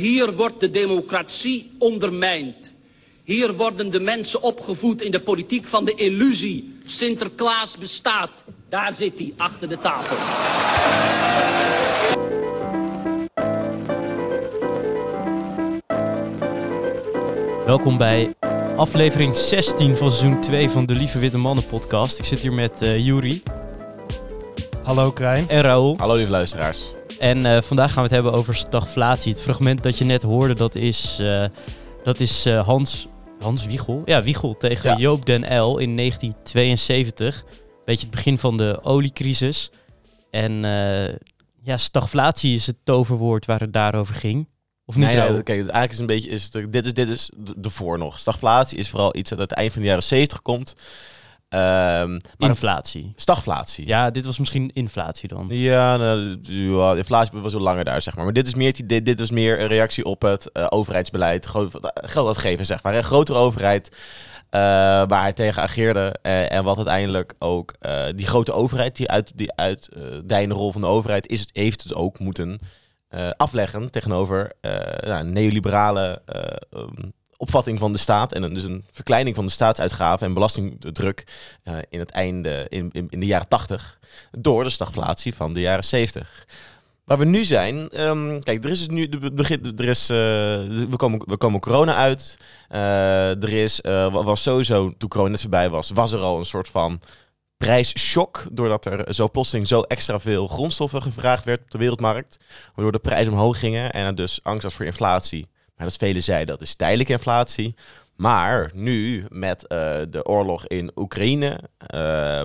hier wordt de democratie ondermijnd. Hier worden de mensen opgevoed in de politiek van de illusie. Sinterklaas bestaat. Daar zit hij, achter de tafel. Welkom bij aflevering 16 van seizoen 2 van de Lieve Witte Mannen podcast. Ik zit hier met uh, Juri. Hallo Krijn. En Raoul. Hallo lieve luisteraars. En uh, vandaag gaan we het hebben over stagflatie. Het fragment dat je net hoorde, dat is, uh, dat is Hans, Hans Wiegel. Ja, Wiegel tegen ja. Joop den L in 1972. Beetje het begin van de oliecrisis. En ja, stagflatie is het toverwoord waar het daarover ging. Of niet? Nee, ja, kijk, dus eigenlijk is een beetje, is het, dit is, dit is de voor nog. Stagflatie is vooral iets dat uit het eind van de jaren 70 komt. Um, inflatie. Stagflatie. Ja, dit was misschien inflatie dan. Ja, nou, ja, inflatie was wel langer daar, zeg maar. Maar dit is meer, dit, dit was meer een reactie op het uh, overheidsbeleid. Geld uitgeven, zeg maar. Een grotere overheid uh, waar hij tegen ageerde. Uh, en wat uiteindelijk ook die grote overheid, die uit die uit rol van de overheid, is het, heeft het ook moeten afleggen tegenover nou, neoliberale um, opvatting van de staat. En dus een verkleining van de staatsuitgaven en belastingdruk in het einde, in, in, de jaren 80, door de stagflatie van de jaren 70. Waar we nu zijn, um, kijk, er is dus nu, begin, er is, we, komen, we komen corona uit. er is, was sowieso, toen corona net voorbij was, was er al een soort van prijsshock. Doordat er zo plotseling zo extra veel grondstoffen gevraagd werd op de wereldmarkt. Waardoor de prijzen omhoog gingen en dus angst was voor inflatie. Dat velen zeiden dat is tijdelijke inflatie. Maar nu met uh, de oorlog in Oekraïne uh,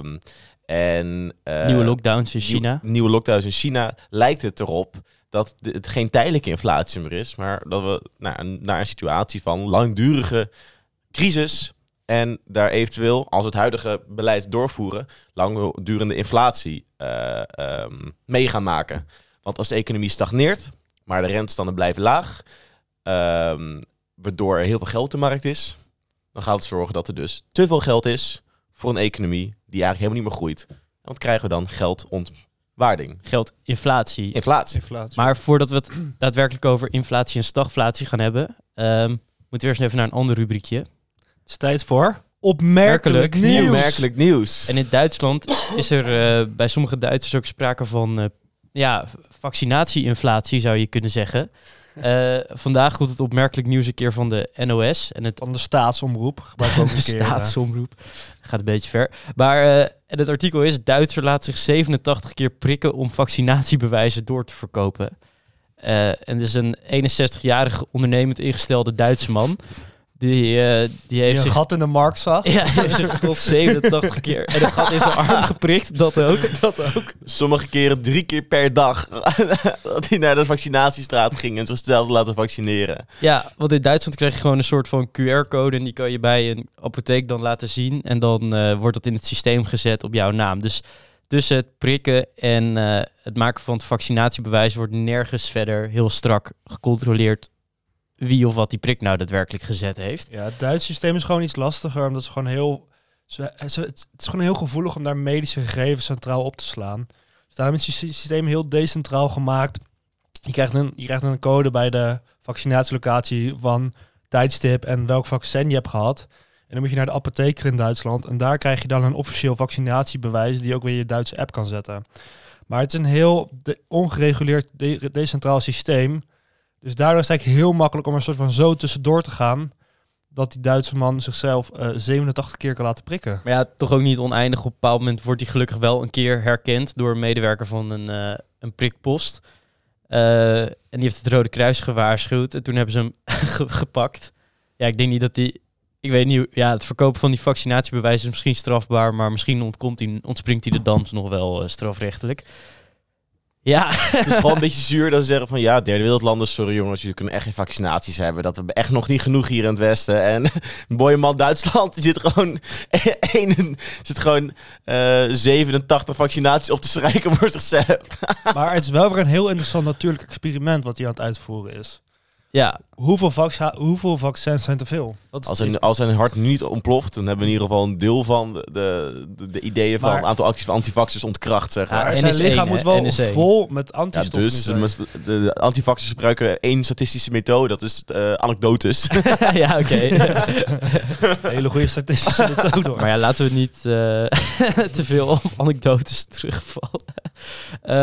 en... Uh, nieuwe lockdowns in China. Nieuw, nieuwe lockdowns in China lijkt het erop dat het geen tijdelijke inflatie meer is. Maar dat we nou, naar een situatie van langdurige crisis en daar eventueel, als het huidige beleid doorvoeren, langdurende inflatie uh, um, mee gaan maken. Want als de economie stagneert, maar de rentestanden blijven laag, um, waardoor er heel veel geld op de markt is, dan gaat het zorgen dat er dus te veel geld is voor een economie die eigenlijk helemaal niet meer groeit. En wat krijgen we dan? Geldontwaarding. Geldinflatie. Inflatie. Inflatie. Maar voordat we het daadwerkelijk over inflatie en stagflatie gaan hebben, um, moeten we eerst even naar een ander rubriekje. Het is tijd voor opmerkelijk nieuws. Opmerkelijk nieuws. En in Duitsland is er uh, bij sommige Duitsers ook sprake van uh, ja, vaccinatieinflatie, zou je kunnen zeggen. Uh, vandaag komt het opmerkelijk nieuws een keer van de NOS. En het van de staatsomroep. Gebruik ook een keer, staatsomroep. Gaat een beetje ver. Maar uh, het artikel is: Duitser laat zich 87 keer prikken om vaccinatiebewijzen door te verkopen. Uh, en het is een 61-jarige ondernemend ingestelde Duitse man. Die, uh, die heeft die zich... gat in de markt zag. Ja, heeft zich tot 87 keer en een gat in zijn arm geprikt. Dat ook. Dat ook. Sommige keren drie keer per dag. dat hij naar de vaccinatiestraat ging en zichzelf laten vaccineren. Ja, want in Duitsland krijg je gewoon een soort van QR-code. En die kan je bij een apotheek dan laten zien. En dan uh, wordt dat in het systeem gezet op jouw naam. Dus tussen het prikken en uh, het maken van het vaccinatiebewijs wordt nergens verder heel strak gecontroleerd wie of wat die prik nou daadwerkelijk gezet heeft. Ja, het Duitse systeem is gewoon iets lastiger, omdat ze gewoon heel... Ze, het is gewoon heel gevoelig om daar medische gegevens centraal op te slaan. Dus daarom is het systeem heel decentraal gemaakt. Je krijgt een, je krijgt een code bij de vaccinatielocatie van tijdstip en welk vaccin je hebt gehad. En dan moet je naar de apotheker in Duitsland. En daar krijg je dan een officieel vaccinatiebewijs die ook weer je Duitse app kan zetten. Maar het is een heel ongereguleerd de decentraal systeem. Dus daardoor is het eigenlijk heel makkelijk om er soort van zo tussendoor te gaan. Dat die Duitse man zichzelf uh, 87 keer kan laten prikken. Maar ja, toch ook niet oneindig. Op een bepaald moment wordt hij gelukkig wel een keer herkend door een medewerker van een, uh, een prikpost. Uh, en die heeft het Rode Kruis gewaarschuwd. En toen hebben ze hem gepakt. Ja, ik denk niet dat hij. Ik weet niet. Ja, het verkopen van die vaccinatiebewijs is misschien strafbaar. Maar misschien ontkomt hij, ontspringt hij de dans nog wel strafrechtelijk. Ja. Het is gewoon een beetje zuur dat ze zeggen van ja, derde wereldlanden, sorry jongens, jullie kunnen echt geen vaccinaties hebben. Dat we echt nog niet genoeg hier in het Westen. En mooie man Duitsland, die zit gewoon, een, zit gewoon uh, 87 vaccinaties op te strijken voor zichzelf. Maar het is wel weer een heel interessant natuurlijk experiment wat hij aan het uitvoeren is. Ja, Hoeveel, vacci- hoeveel vaccins zijn te veel? Dat Als zijn, als zijn hart nu niet ontploft, dan hebben we in ieder geval een deel van de, de, de, de ideeën van een aantal acties van antivaxers ontkracht, zeg Ja, maar. Maar zijn NS1, lichaam moet wel NS1. vol met Ja, antistoffen. dus zijn. de, de, de antivaxers gebruiken één statistische methode, dat is eh, anekdotes. ja oké. Hele goede statistische methode. hoor. maar ja, laten we niet eh, te veel op anekdotes terugvallen. Eh,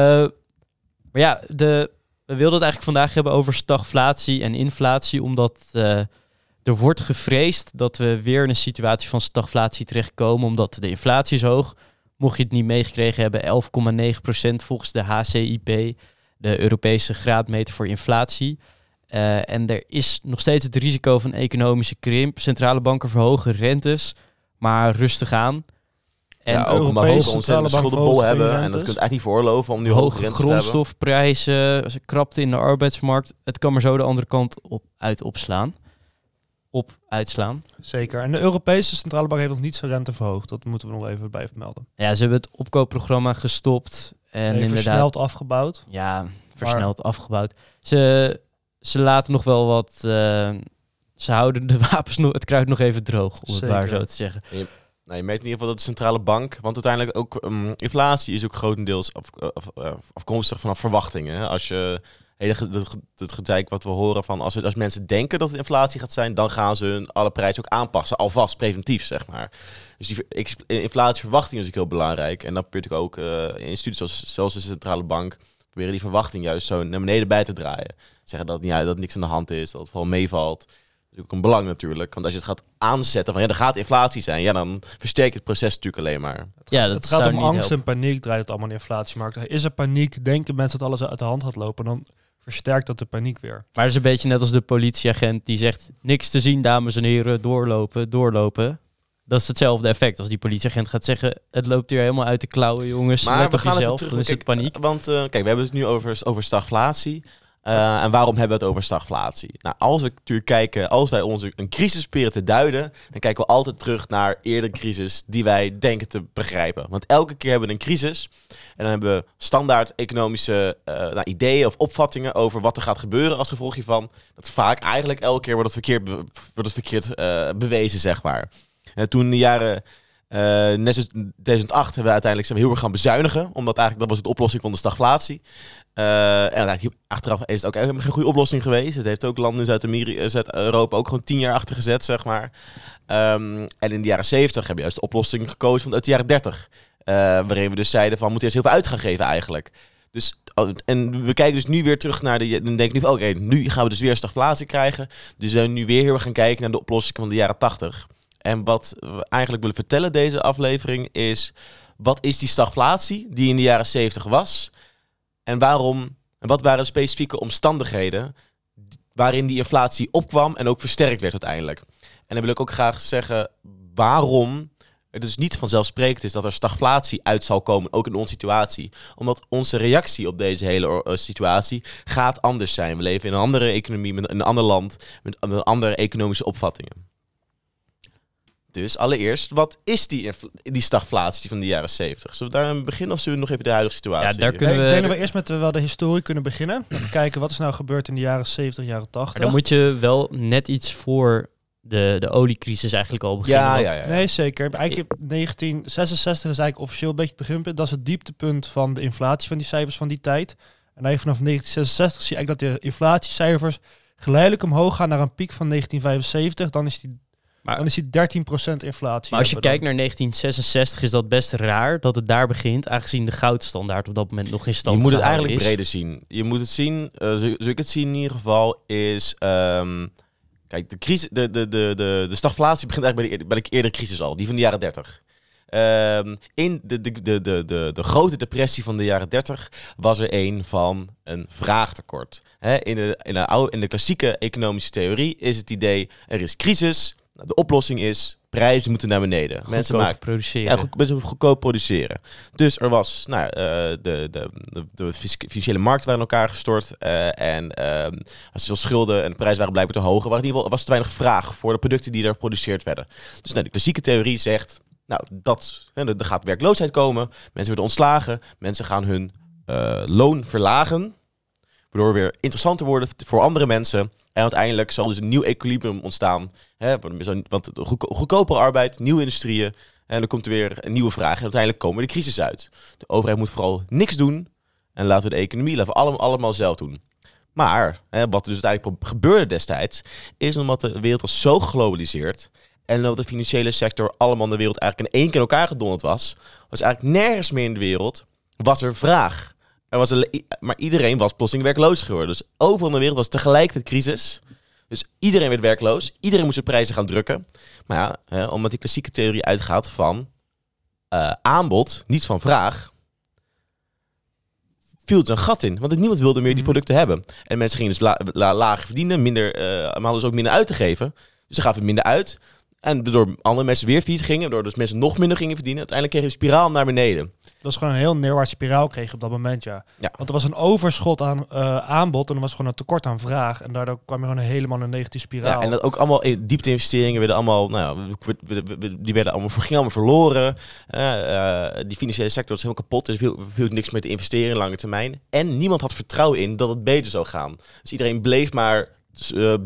maar ja, de, we wilden het eigenlijk vandaag hebben over stagflatie en inflatie, omdat eh, er wordt gevreesd dat we weer in een situatie van stagflatie terechtkomen, omdat de inflatie is hoog. Mocht je het niet meegekregen hebben, 11,9% volgens de HCIP, de Europese graadmeter voor inflatie. Eh, en er is nog steeds het risico van economische krimp. Centrale banken verhogen rentes, maar rustig aan. En ja, ook omdat centrale ontzettend bank schuldenbol hebben. En dat rentes. kunt eigenlijk niet veroorloven om nu hoge hoge grondstofprijzen, ze krapte in de arbeidsmarkt. Het kan maar zo de andere kant op, uit opslaan. Op uitslaan. Zeker. En de Europese Centrale Bank heeft nog niet zijn rente verhoogd. Dat moeten we nog even bij vermelden. Ja, ze hebben het opkoopprogramma gestopt. En inderdaad, versneld afgebouwd. ja, versneld afgebouwd. Ze, ze laten nog wel wat. eh, ze houden de wapens nog, het kruid nog even droog, om het maar zo te zeggen. Nou, je meet in ieder geval dat de centrale bank, want uiteindelijk ook ehm, inflatie is ook grotendeels af- af- afkomstig vanaf verwachtingen. Als je het, gezeik wat we horen van als, als mensen denken dat het inflatie gaat zijn, dan gaan ze hun alle prijzen ook aanpassen, alvast preventief zeg maar. Dus die ex- inflatieverwachting is ook heel belangrijk en dat probeert ik ook eh, in studies zoals, de centrale bank proberen die verwachting juist zo naar beneden bij te draaien. Zeggen dat, niet, dat niks aan de hand is, dat het vooral meevalt. Dat is ook een belang natuurlijk. Want als je het gaat aanzetten van ja, er gaat inflatie zijn, ja, dan versterkt het proces natuurlijk alleen maar. Ja, dat het gaat om angst helpen. en paniek, draait het allemaal in de inflatiemarkt. Is er paniek, denken mensen dat alles uit de hand gaat lopen, dan versterkt dat de paniek weer. Maar het is een beetje net als de politieagent die zegt: niks te zien, dames en heren, doorlopen, doorlopen. Dat is hetzelfde effect als die politieagent gaat zeggen: het loopt hier helemaal uit de klauwen, jongens. Maar Let we op gaan even jezelf, terug. dan is het paniek. Want eh, kijk, we hebben het nu over, over stagflatie. Eh, en waarom hebben we het over stagflatie? Nou, als we natuurlijk kijken, als wij onze een crisis proberen te duiden, dan kijken we altijd terug naar eerdere crisis die wij denken te begrijpen. Want elke keer hebben we een crisis en dan hebben we standaard economische eh, nou, ideeën of opvattingen over wat er gaat gebeuren als gevolg hiervan. Dat vaak eigenlijk elke keer wordt het verkeerd, het eh, bewezen, zeg maar. En toen in de jaren eh, net zoals in 2008 hebben we uiteindelijk zijn we heel erg gaan bezuinigen. Omdat eigenlijk dat was de oplossing van de stagflatie. Eh, en achteraf is het ook helemaal geen goede oplossing geweest. Het heeft ook landen in Zuid-Amerika, Zuid-Europa ook gewoon tien jaar achter gezet, zeg maar. Ehm, en in de jaren 70 hebben we juist de oplossing gekozen van uit de jaren 30. eh, waarin we dus zeiden van, we moeten eerst heel veel uit gaan geven eigenlijk. Dus, oh, en we kijken dus nu weer terug naar de... Dan denk ik nu van, oké, nu gaan we dus weer stagflatie krijgen. Dus we zijn nu weer heel gaan kijken naar de oplossing van de jaren 80. En wat we eigenlijk willen vertellen deze aflevering is... Wat is die stagflatie die in de jaren 70 was? En waarom... En wat waren specifieke omstandigheden waarin die inflatie opkwam en ook versterkt werd uiteindelijk? En dan wil ik ook graag zeggen waarom het dus niet vanzelfsprekend is dat er stagflatie uit zal komen, ook in onze situatie. Omdat onze reactie op deze hele eh, situatie gaat anders zijn. We leven in een andere economie, met een ander land, met, met andere economische opvattingen. Dus allereerst, wat is die, die stagflatie van de jaren 70? Zullen we daar beginnen of zullen we nog even de huidige situatie? Ja, daar Ik kunnen we- denk dat we eerst met wel de historie kunnen beginnen. Even kijken wat is nou gebeurd in de jaren 70, jaren 80. Maar dan moet je wel net iets voor de, de oliecrisis eigenlijk al beginnen. ja, want- ja, ja. Nee, zeker. Eigenlijk in 1966 is eigenlijk officieel een beetje het beginpunt. Dat is het dieptepunt van de inflatie van die cijfers van die tijd. En eigenlijk vanaf 1966 zie je eigenlijk dat de inflatiecijfers geleidelijk omhoog gaan naar een piek van 1975. Dan is die, Maar- dan is die 13% inflatie. Maar als je kijkt naar 1966 is dat best raar dat het daar begint, aangezien de goudstandaard op dat moment nog in stand Je moet het eigenlijk is. breder zien. Je moet het zien, eh zo, zo ik het zie in ieder geval, is... ehm, kijk, de, crisis, de, de, de, de, de stagflatie begint eigenlijk bij de, bij de eerdere crisis al, die van de jaren 30. Ehm, in de, de, de, de, de, de grote depressie van de jaren 30 was er een van een vraagtekort. Hè, in, de, in, de oude, in de klassieke economische theorie is het idee, er is crisis, de oplossing is, prijzen moeten naar beneden. Mensen maken produceren. ja, goed, goedkoop produceren. Dus er was, nou, eh, de, de, de, de financiële markten waren in elkaar gestort. eh, en ehm als veel schulden en de prijzen waren blijkbaar te hoog, ieder geval was te weinig vraag voor de producten die er geproduceerd werden. Dus nou, de klassieke theorie zegt, nou, dat, hè, er er gaat werkloosheid komen, mensen worden ontslagen, mensen gaan hun eh, loon verlagen. Waardoor weer interessanter worden voor andere mensen. En uiteindelijk zal dus een nieuw equilibrium ontstaan. Hè, want goedkopere arbeid, nieuwe industrieën. En dan komt er weer een nieuwe vraag. En uiteindelijk komen we de crisis uit. De overheid moet vooral niks doen. En laten we de economie laten we allemaal, allemaal zelf doen. Maar hè, wat dus uiteindelijk gebeurde destijds, is omdat de wereld was zo geglobaliseerd. En dat de financiële sector allemaal in de wereld eigenlijk in één keer in elkaar gedonderd was. Was eigenlijk nergens meer in de wereld. Was er vraag. Er was een, maar iedereen was plotseling werkloos geworden. Dus overal in de wereld was tegelijkertijd crisis. Dus iedereen werd werkloos. Iedereen moest de prijzen gaan drukken. Maar ja, hè, omdat die klassieke theorie uitgaat van uh, aanbod, niet van vraag, viel het een gat in. Want niemand wilde meer die mhm. producten hebben. En mensen gingen dus la, lager verdienen, minder, uh, maar hadden dus ook minder uit te geven. Dus ze gaven minder uit. En door andere mensen weer failliet gingen, door dus mensen nog minder gingen verdienen. Uiteindelijk kreeg je een spiraal naar beneden. Dat was gewoon een heel neerwaartse spiraal kreeg je op dat moment, ja. ja. Want er was een overschot aan uh, aanbod en er was gewoon een tekort aan vraag. En daardoor kwam je gewoon helemaal een negatieve spiraal. Ja, en dat ook allemaal diepte investeringen werden allemaal, nou ja, die werden allemaal, gingen allemaal verloren. Uh, die financiële sector was helemaal kapot, dus viel, viel niks meer te investeren in lange termijn. En niemand had vertrouwen in dat het beter zou gaan. Dus iedereen bleef maar,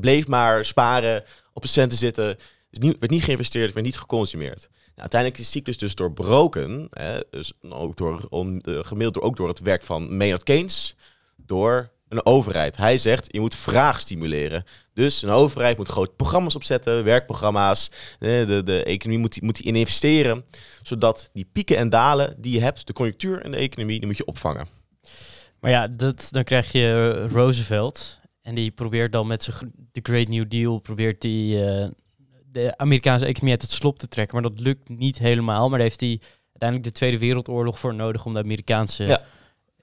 bleef maar sparen, op een centen zitten niet, werd niet geïnvesteerd, werd niet geconsumeerd. Nou, uiteindelijk is de cyclus dus doorbroken. Hè, dus ook door, on, uh, gemiddeld door, ook door het werk van Maynard Keynes. Door een overheid. Hij zegt, je moet vraag stimuleren. Dus een overheid moet grote programma's opzetten, werkprogramma's. De, de economie moet, moet in investeren. Zodat die pieken en dalen die je hebt, de conjunctuur en de economie, die moet je opvangen. Maar ja, dat, dan krijg je Roosevelt. En die probeert dan met zijn de Great New Deal, probeert die... Uh, de Amerikaanse economie uit het slop te trekken. Maar dat lukt niet helemaal. Maar daar heeft hij uiteindelijk de Tweede Wereldoorlog voor nodig om de Amerikaanse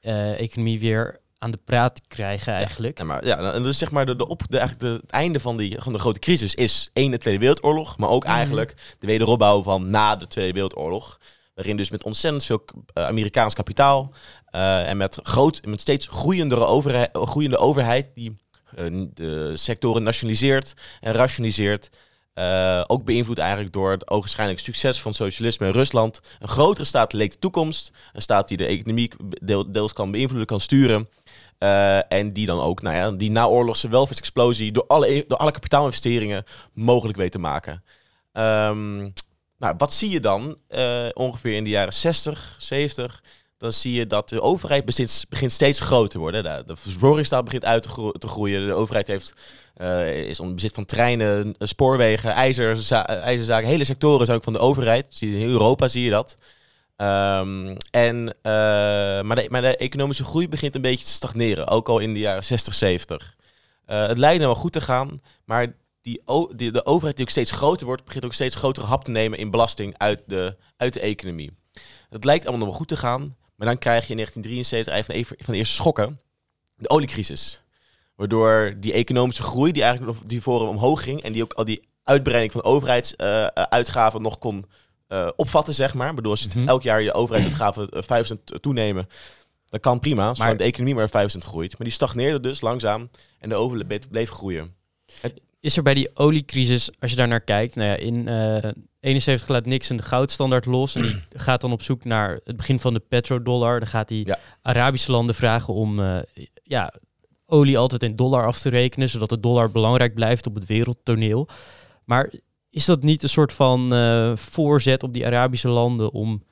eh, economie weer aan de praat te krijgen eigenlijk. Ja, maar, ja en dus zeg maar de, de, op, de, eigenlijk de, het einde van, die, van de grote crisis is één de Tweede Wereldoorlog, maar ook mhm. eigenlijk de wederopbouw van na de Tweede Wereldoorlog. Waarin dus met ontzettend veel uh, Amerikaans kapitaal uh, en met, groot, met steeds groeiendere overheid, groeiende overheid die de sectoren nationaliseert en rationaliseert. Uh, ook beïnvloed eigenlijk door het ogenschijnlijk succes van socialisme in Rusland. Een grotere staat leek de toekomst. Een staat die de economie deels kan beïnvloeden, kan sturen. Uh, en die dan ook, nou ja, die naoorlogse welvaartsexplosie door alle, door alle kapitaalinvesteringen mogelijk weet te maken. Um, nou, wat zie je dan uh, ongeveer in de jaren 60, 70? Dan zie je dat de overheid begint, begint steeds groter te worden. De, de begint uit te groeien. De overheid heeft uh, is onder bezit van treinen, spoorwegen, ijzer, ijzerzaken. Hele sectoren zijn ook van de overheid. In Europa zie je dat. Um, en, maar, de, maar de economische groei begint een beetje te stagneren. Ook al in de jaren 60, 70. Uh, het lijkt wel goed te gaan, maar die, de overheid die ook steeds groter wordt, begint ook steeds grotere hap te nemen in belasting uit de, uit de economie. Het lijkt allemaal nog wel goed te gaan, maar dan krijg je in 1973 eigenlijk van de eerste schokken de oliecrisis. Waardoor die economische groei, die eigenlijk die voor omhoog ging en die ook al die uitbreiding van overheidsuitgaven uh, nog kon uh, opvatten, zeg maar. Bedoel, als je mm elk jaar je overheidsuitgaven 5% toenemen, dat kan prima, zolang de economie maar 5% groeit. Maar die stagneerde dus langzaam en de overheid bleef groeien. Is er bij die oliecrisis, als je daar naar kijkt, nou ja, in uh, 71 laat Nixon de goudstandaard los en die gaat dan op zoek naar het begin van de petrodollar. Dan gaat hij Arabische landen vragen om ja, olie altijd in dollar af te rekenen, zodat de dollar belangrijk blijft op het wereldtoneel. Maar is dat niet een soort van uh, voorzet op die Arabische landen om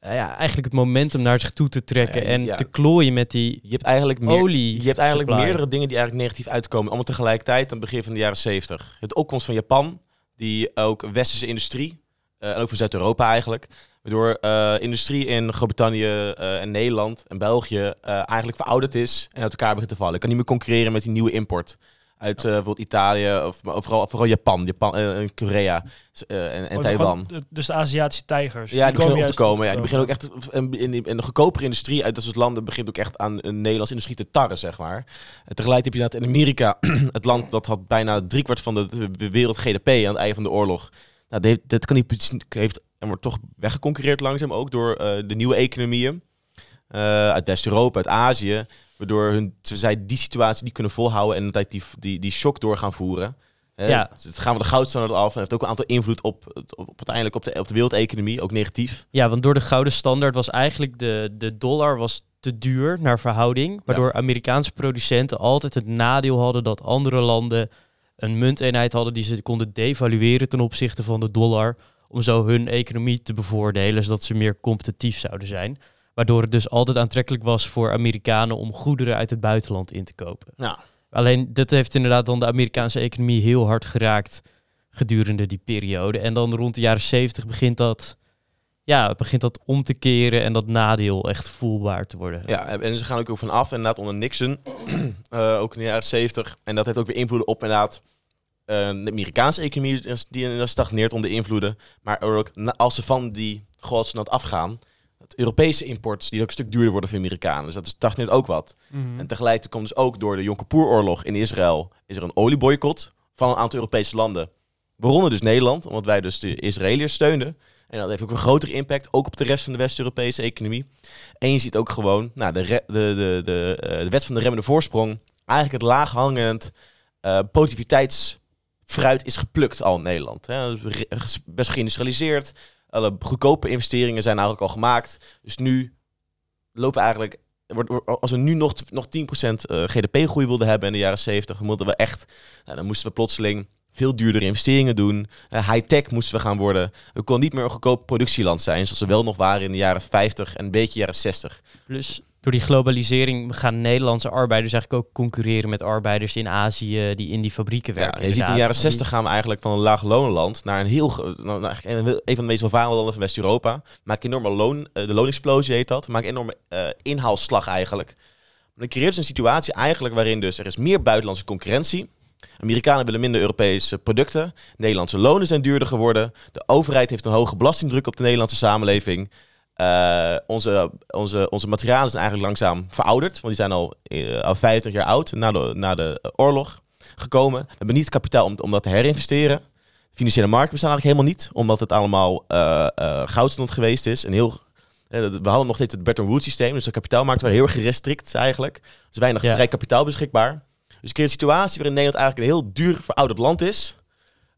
uh, ja, eigenlijk het momentum naar zich toe te trekken en te klooien met die je hebt eigenlijk meer, olie? Je hebt eigenlijk meerdere dingen die eigenlijk negatief uitkomen, allemaal tegelijkertijd aan het begin van de jaren 70. Het opkomst van Japan, die ook westerse industrie, uh, en ook van Zuid-Europa eigenlijk, Waardoor uh, industrie in Groot-Brittannië uh, en Nederland en België uh, eigenlijk verouderd is en uit elkaar begint te vallen. Ik kan niet meer concurreren met die nieuwe import. Uit bijvoorbeeld Italië of, of vooral, vooral Japan, Japan en Korea en, en oh, Taiwan. dus de Aziatische tijgers. Ja, die, die beginnen op te komen. Ja, die beginnen ook echt in, in, in de goedkopere industrie uit dat soort landen begint ook echt aan een Nederlandse industrie te tarren, zeg maar. En tegelijk heb je dat in Amerika, het land dat had bijna driekwart van de wereld GDP aan het einde van de oorlog. Nou, dat kan niet, heeft en wordt toch weggeconcurreerd langzaam ook door uh, de nieuwe economieën. Uh, uit West-Europa, uit Azië. Waardoor hun, zij die situatie niet kunnen volhouden en dat die, die, die shock door gaan voeren. Uh, ja. Het gaan we de goudstandaard af en heeft ook een aantal invloed op, op, op uiteindelijk op de, op de wereldeconomie, ook negatief. Ja, want door de gouden standaard was eigenlijk de, de dollar was te duur naar verhouding. Waardoor Amerikaanse producenten altijd het nadeel hadden dat andere landen een munteenheid hadden die ze konden devalueren ten opzichte van de dollar. Om zo hun economie te bevoordelen, zodat ze meer competitief zouden zijn. Waardoor het dus altijd aantrekkelijk was voor Amerikanen om goederen uit het buitenland in te kopen. Nou, Alleen dit heeft inderdaad dan de Amerikaanse economie heel hard geraakt gedurende die periode. En dan rond de jaren 70 begint dat, ja, begint dat om te keren en dat nadeel echt voelbaar te worden. Ja, en ze gaan ook vanaf inderdaad onder Nixon, eh, ook in de jaren 70. En dat heeft ook weer invloeden op inderdaad eh, de Amerikaanse economie die inderdaad stagneert onder invloeden. Maar ook als ze van die godsnaam afgaan, het Europese imports die ook een stuk duurder worden voor Amerikanen. Dus dat stagneert ook wat. Mhm. En tegelijkertijd komt dus ook door de Yom Kippur-oorlog in Israël is er een olieboycott van een aantal Europese landen. Waaronder dus Nederland, omdat wij dus de Israëliërs steunden. En dat heeft ook een grotere impact, ook op de rest van de West-Europese economie. En je ziet ook gewoon nou, de, de, de, de, eh, de wet van de remmende voorsprong. Eigenlijk het laaghangend eh positiviteitsfruit is geplukt al in Nederland. Hè. Best geïndustrialiseerd. Alle goedkope investeringen zijn eigenlijk al gemaakt. Dus nu lopen eigenlijk als we nu nog, nog 10% eh, GDP-groei wilden hebben in de jaren 70, dan moeten we echt, nou, dan moesten we plotseling veel duurdere investeringen doen. Eh, high-tech moesten we gaan worden. We konden niet meer een goedkoop productieland zijn, zoals we wel nog waren in de jaren 50 en een beetje jaren 60. Plus door die globalisering gaan Nederlandse arbeiders eigenlijk ook concurreren met arbeiders in Azië die in die fabrieken Ja, werken. je ziet in de jaren 60 gaan we eigenlijk van een laag loonland naar een heel, ge- nou, nou, eigenlijk een van de meest welvarende landen van West-Europa. Maak enorme loon, eh, de loonexplosie heet dat. Maak enorme eh, inhaalslag eigenlijk. Maar dan creëert dus een situatie eigenlijk waarin dus er is meer buitenlandse concurrentie. Amerikanen willen minder Europese producten. Nederlandse lonen zijn duurder geworden. De overheid heeft een hoge belastingdruk op de Nederlandse samenleving. Eh, onze, onze, onze materialen zijn eigenlijk langzaam verouderd. Want die zijn al, eh, al 50 jaar oud na de, na de eh, oorlog gekomen. We hebben niet het kapitaal om, om dat te herinvesteren. De financiële markten bestaan eigenlijk helemaal niet. Omdat het allemaal eh, goudstand geweest is. En heel, we hadden nog steeds het Bretton Woods systeem. Dus de kapitaalmarkten waren heel erg gerestrikt eigenlijk. Dus weinig Ja. vrij kapitaal beschikbaar. Dus creëert een situatie waarin Nederland eigenlijk een heel duur verouderd land is.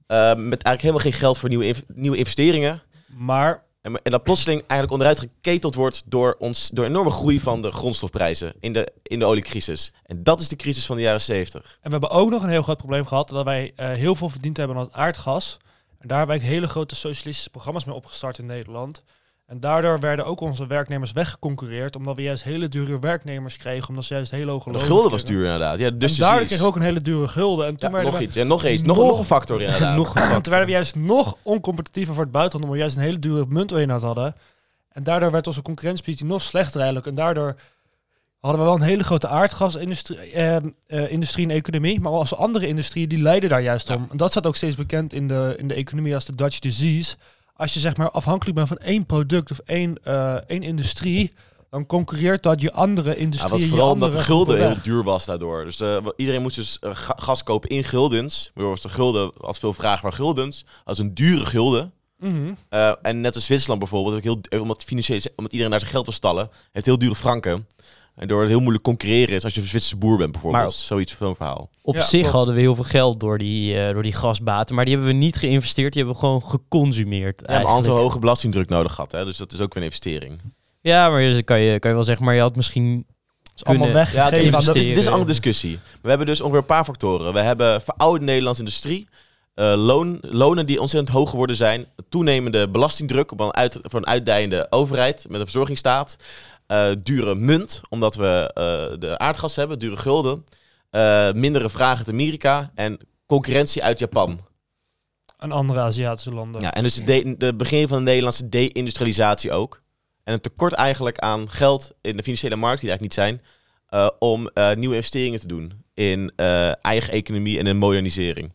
eh, met eigenlijk helemaal geen geld voor nieuwe, inv- nieuwe investeringen. Maar En, en dat plotseling eigenlijk onderuit geketeld wordt door, ons, door enorme groei van de grondstofprijzen in de, in de oliecrisis. En dat is de crisis van de jaren 70. En we hebben ook nog een heel groot probleem gehad dat wij eh, heel veel verdiend hebben aan het aardgas. En daar hebben wij hele grote socialistische programma's mee opgestart in Nederland. En daardoor werden ook onze werknemers weggeconcurreerd, omdat we juist hele dure werknemers kregen, omdat ze juist hele hoge De lonen gulden was duur inderdaad. Ja, dus en daardoor kregen we ook een hele dure gulden. En Ja, toen werden nog we, iets. Ja, nog eens. Nog, een factor inderdaad. Nog en toen werden we juist nog oncompetitiever voor het buitenland, omdat we juist een hele dure munteenheid hadden. En daardoor werd onze concurrentiepositie nog slechter eigenlijk. En daardoor hadden we wel een hele grote aardgasindustrie eh, eh, industrie en economie. Maar als andere industrieën, die leiden daar juist Ja. om. En dat staat ook steeds bekend in de, in de economie als de Dutch disease. Als je zeg maar afhankelijk bent van één product of één, eh, één industrie... dan concurreert dat je andere Ja, industrieën. was je vooral omdat de gulden heel duur was daardoor. Dus eh, iedereen moest dus eh, ga- gas kopen in guldens. Waardoor was de gulden, had veel vraag naar guldens. Als een dure gulden. Mhm. En net als Zwitserland bijvoorbeeld, heel, omdat, financieel, omdat iedereen naar zijn geld wil stallen, heeft heel dure franken. En door het heel moeilijk concurreren is als je een Zwitserse boer bent bijvoorbeeld. Maar- Zoiets van een verhaal. Op Ja, zich klopt. hadden we heel veel geld door die, eh, door die gasbaten, maar die hebben we niet geïnvesteerd, die hebben we gewoon geconsumeerd. Ja, maar eigenlijk. een hoge belastingdruk nodig gehad. Hè? Dus dat is ook weer een investering. Ja, maar je- kan je, kan je wel zeggen, maar je had misschien Het is allemaal weggegeven. Ja, dat is, dit is een andere discussie. We hebben dus ongeveer een paar factoren. We hebben verouderde Nederlandse industrie. eh, loon, lonen die ontzettend hoog geworden zijn. Toenemende belastingdruk op een uit, voor een uitdijende overheid met een verzorgingsstaat. Eh, dure munt, omdat we eh, de aardgas hebben, dure gulden. eh, mindere vraag uit Amerika en concurrentie uit Japan. aan andere Aziatische landen. Ja, en dus de begin van de Nederlandse de-industrialisatie ook. En een tekort eigenlijk aan geld in de financiële markt, die er eigenlijk niet zijn, om nieuwe investeringen te doen in eigen economie en in modernisering.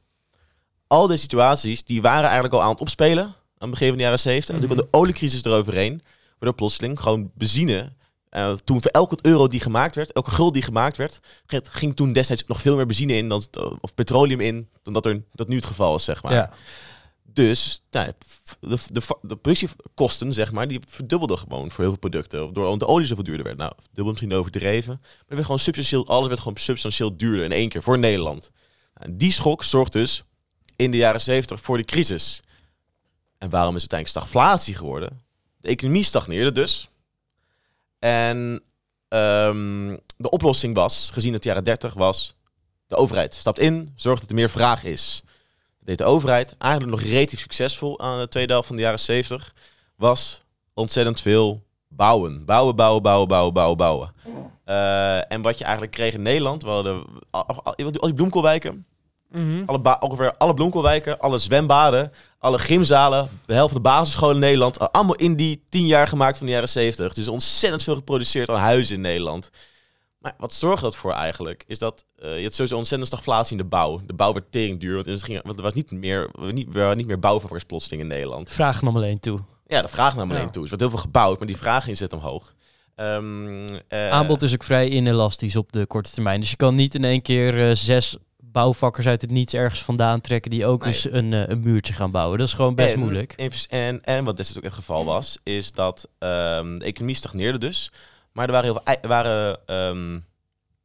Al deze situaties, die waren eigenlijk al aan het opspelen aan het begin van de jaren 70. En toen kwam de oliecrisis eroverheen, waardoor plotseling gewoon benzine, eh, toen voor elke euro die gemaakt werd, elke gulden die gemaakt werd, ging- toen destijds nog veel meer benzine in, dan, of petroleum in, dan dat, er, dat nu het geval is, zeg maar. Ja. Dus nou, de, de, de productiekosten, zeg maar, die verdubbelden gewoon voor heel veel producten. Door de olie zoveel duurder werd. Nou, dubbel misschien overdreven. Maar er werd gewoon substantieel, alles werd gewoon substantieel duurder in één keer voor Nederland. Nou, die schok zorgt dus in de jaren 70 voor de crisis. En waarom is uiteindelijk stagflatie geworden? De economie stagneerde dus. En ehm, de oplossing was, gezien het jaren 30, was de overheid stapt in, zorgt dat er meer vraag is. Dat deed de overheid, eigenlijk nog relatief succesvol aan de tweede helft van de jaren 70, was ontzettend veel bouwen. Bouwen, bouwen, bouwen, bouwen, bouwen, bouwen. Eh, en wat je eigenlijk kreeg in Nederland, we hadden al, al- al die bloemkoolwijken, Mhm. alle ongeveer alle bloemkoolwijken, alle zwembaden, alle gymzalen, de helft van de basisscholen in Nederland, eh, allemaal in die tien jaar gemaakt van de jaren 70. Dus ontzettend veel geproduceerd aan huizen in Nederland. Maar wat zorgt dat voor eigenlijk? Is dat eh, je hebt sowieso ontzettend stagflatie in de bouw. De bouw werd tering duur, want het ging- want er was niet meer, niet, er waren niet meer bouwvakkers plotseling in Nederland. Vraag nam alleen toe. Ja, de vraag naar beneden Ja. toe. Er wordt heel veel gebouwd, maar die vraag in zit omhoog. Ehm, eh, Aanbod is ook vrij inelastisch op de korte termijn. Dus je kan niet in één keer zes bouwvakkers uit het niets ergens vandaan trekken die ook Nee. eens een, eh, een muurtje gaan bouwen. Dat is gewoon best en, moeilijk. En, en, wat destijds ook het geval was, is dat ehm, de economie stagneerde dus. Maar er waren, heel veel, waren, ehm,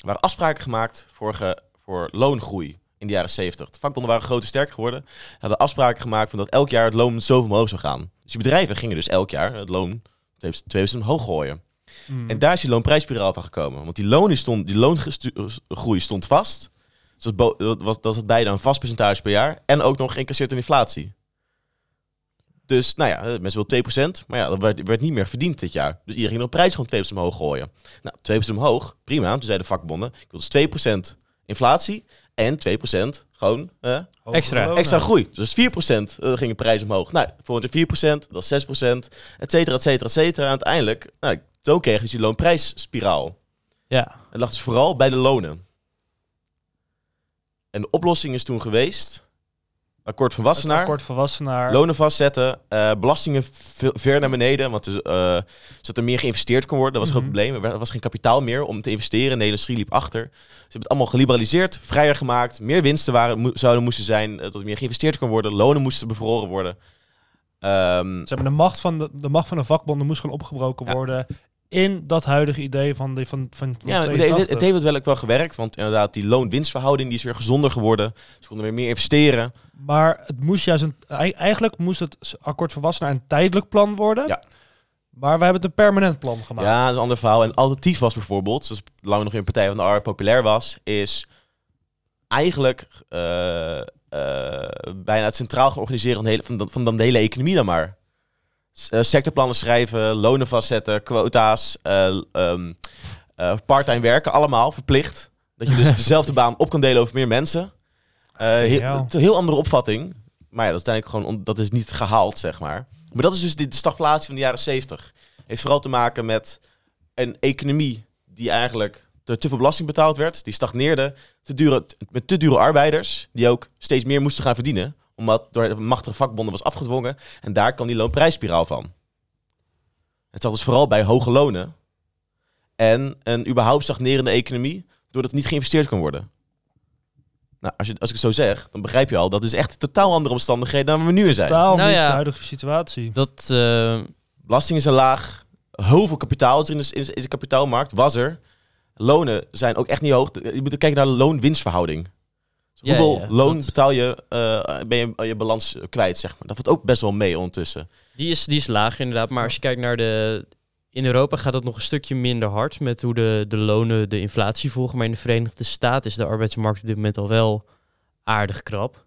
waren afspraken gemaakt voor, ge- voor loongroei in de jaren 70. De vakbonden waren groot en sterk geworden. Hadden afspraken gemaakt van dat elk jaar het loon zoveel omhoog zou gaan. Dus die bedrijven gingen dus elk jaar het loon 2% omhoog gooien. Mhm. En daar is die loonprijsspiraal van gekomen. Want die, loon stond, die loongroei stond vast. Dus dat, dat was, dat had beide een vast percentage per jaar. En ook nog geïncasseerd in inflatie. Dus, nou ja, eh, mensen wil 2%. Maar ja, dat werd, werd niet meer verdiend dit jaar. Dus iedereen ging de prijs gewoon 2% omhoog gooien. Nou, 2% omhoog, prima. Toen zeiden de vakbonden, ik wil dus 2% inflatie en 2% gewoon eh, extra- extra groei. Dus 4% uh, ging de prijs omhoog. Nou, volgend jaar 4%, dat is 6%, et cetera, et cetera, et cetera. En uiteindelijk, nou, zo kreeg je dus die loonprijsspiraal. Ja. Het lag dus vooral bij de lonen. En de oplossing is toen geweest, akkoord van Wassenaar, akkoord van Wassenaar. lonen vastzetten, eh, belastingen ve- ver naar beneden, want dus, eh, zodat er meer geïnvesteerd kon worden. Dat was Mhm. geen probleem. Er was geen kapitaal meer om te investeren. De industrie liep achter. Ze hebben het allemaal geliberaliseerd, vrijer gemaakt. Meer winsten waren, mo- zouden moesten zijn, eh, dat er meer geïnvesteerd kon worden. Lonen moesten bevroren worden. Ehm, Ze hebben de macht van de, de macht van de vakbonden moest gewoon opgebroken Ja. worden in dat huidige idee van de van, van, van ja, het, 82. het heeft wel ook wel gewerkt, want inderdaad, die loon-winstverhouding die is weer gezonder geworden. Ze konden weer meer investeren. Maar het moest juist een, ei- eigenlijk moest het akkoord van Wassenaar een tijdelijk plan worden. Ja. Maar we hebben het een permanent plan gemaakt. Ja, dat is een ander verhaal. En alternatief was bijvoorbeeld, zoals lang nog in Partij van de Arbeid populair was, is eigenlijk eh, eh, bijna het centraal gaan organiseren van de, hele, van, de, van dan de hele economie dan maar. Eh, sectorplannen schrijven, lonen vastzetten, quota's, eh, parttime werken, allemaal verplicht. Dat je dus dezelfde baan op kan delen over meer mensen. Heel, heel andere opvatting. Maar ja, dat is uiteindelijk gewoon, on- dat is niet gehaald, zeg maar. Maar dat is dus de, de stagflatie van de jaren 70. Heeft vooral te maken met een economie die eigenlijk er te veel belasting betaald werd. Die stagneerde. Te dure, met te dure arbeiders. Die ook steeds meer moesten gaan verdienen. Omdat door de machtige vakbonden was afgedwongen. En daar kwam die loonprijsspiraal van. Het zat dus vooral bij hoge lonen. En een überhaupt stagnerende economie. Doordat er niet geïnvesteerd kan worden. Nou, als, je, als ik het zo zeg, dan begrijp je al. Dat is echt totaal andere omstandigheden dan waar we nu in zijn. Totaal Nou niet ja. de huidige situatie. Dat, eh, Belastingen zijn laag. Heel veel kapitaal is er in de, in de- in de kapitaalmarkt. Was er. Lonen zijn ook echt niet hoog. Je moet kijken naar de loon-winstverhouding. Dus Ja, Hoeveel ja, loon dat- betaal je, eh, ben je je balans kwijt, zeg maar. Dat valt ook best wel mee ondertussen. die, is, die is laag inderdaad. Maar als je kijkt naar de... In Europa gaat het nog een stukje minder hard met hoe de, de lonen de inflatie volgen. Maar in de Verenigde Staten is de arbeidsmarkt op dit moment al wel aardig krap.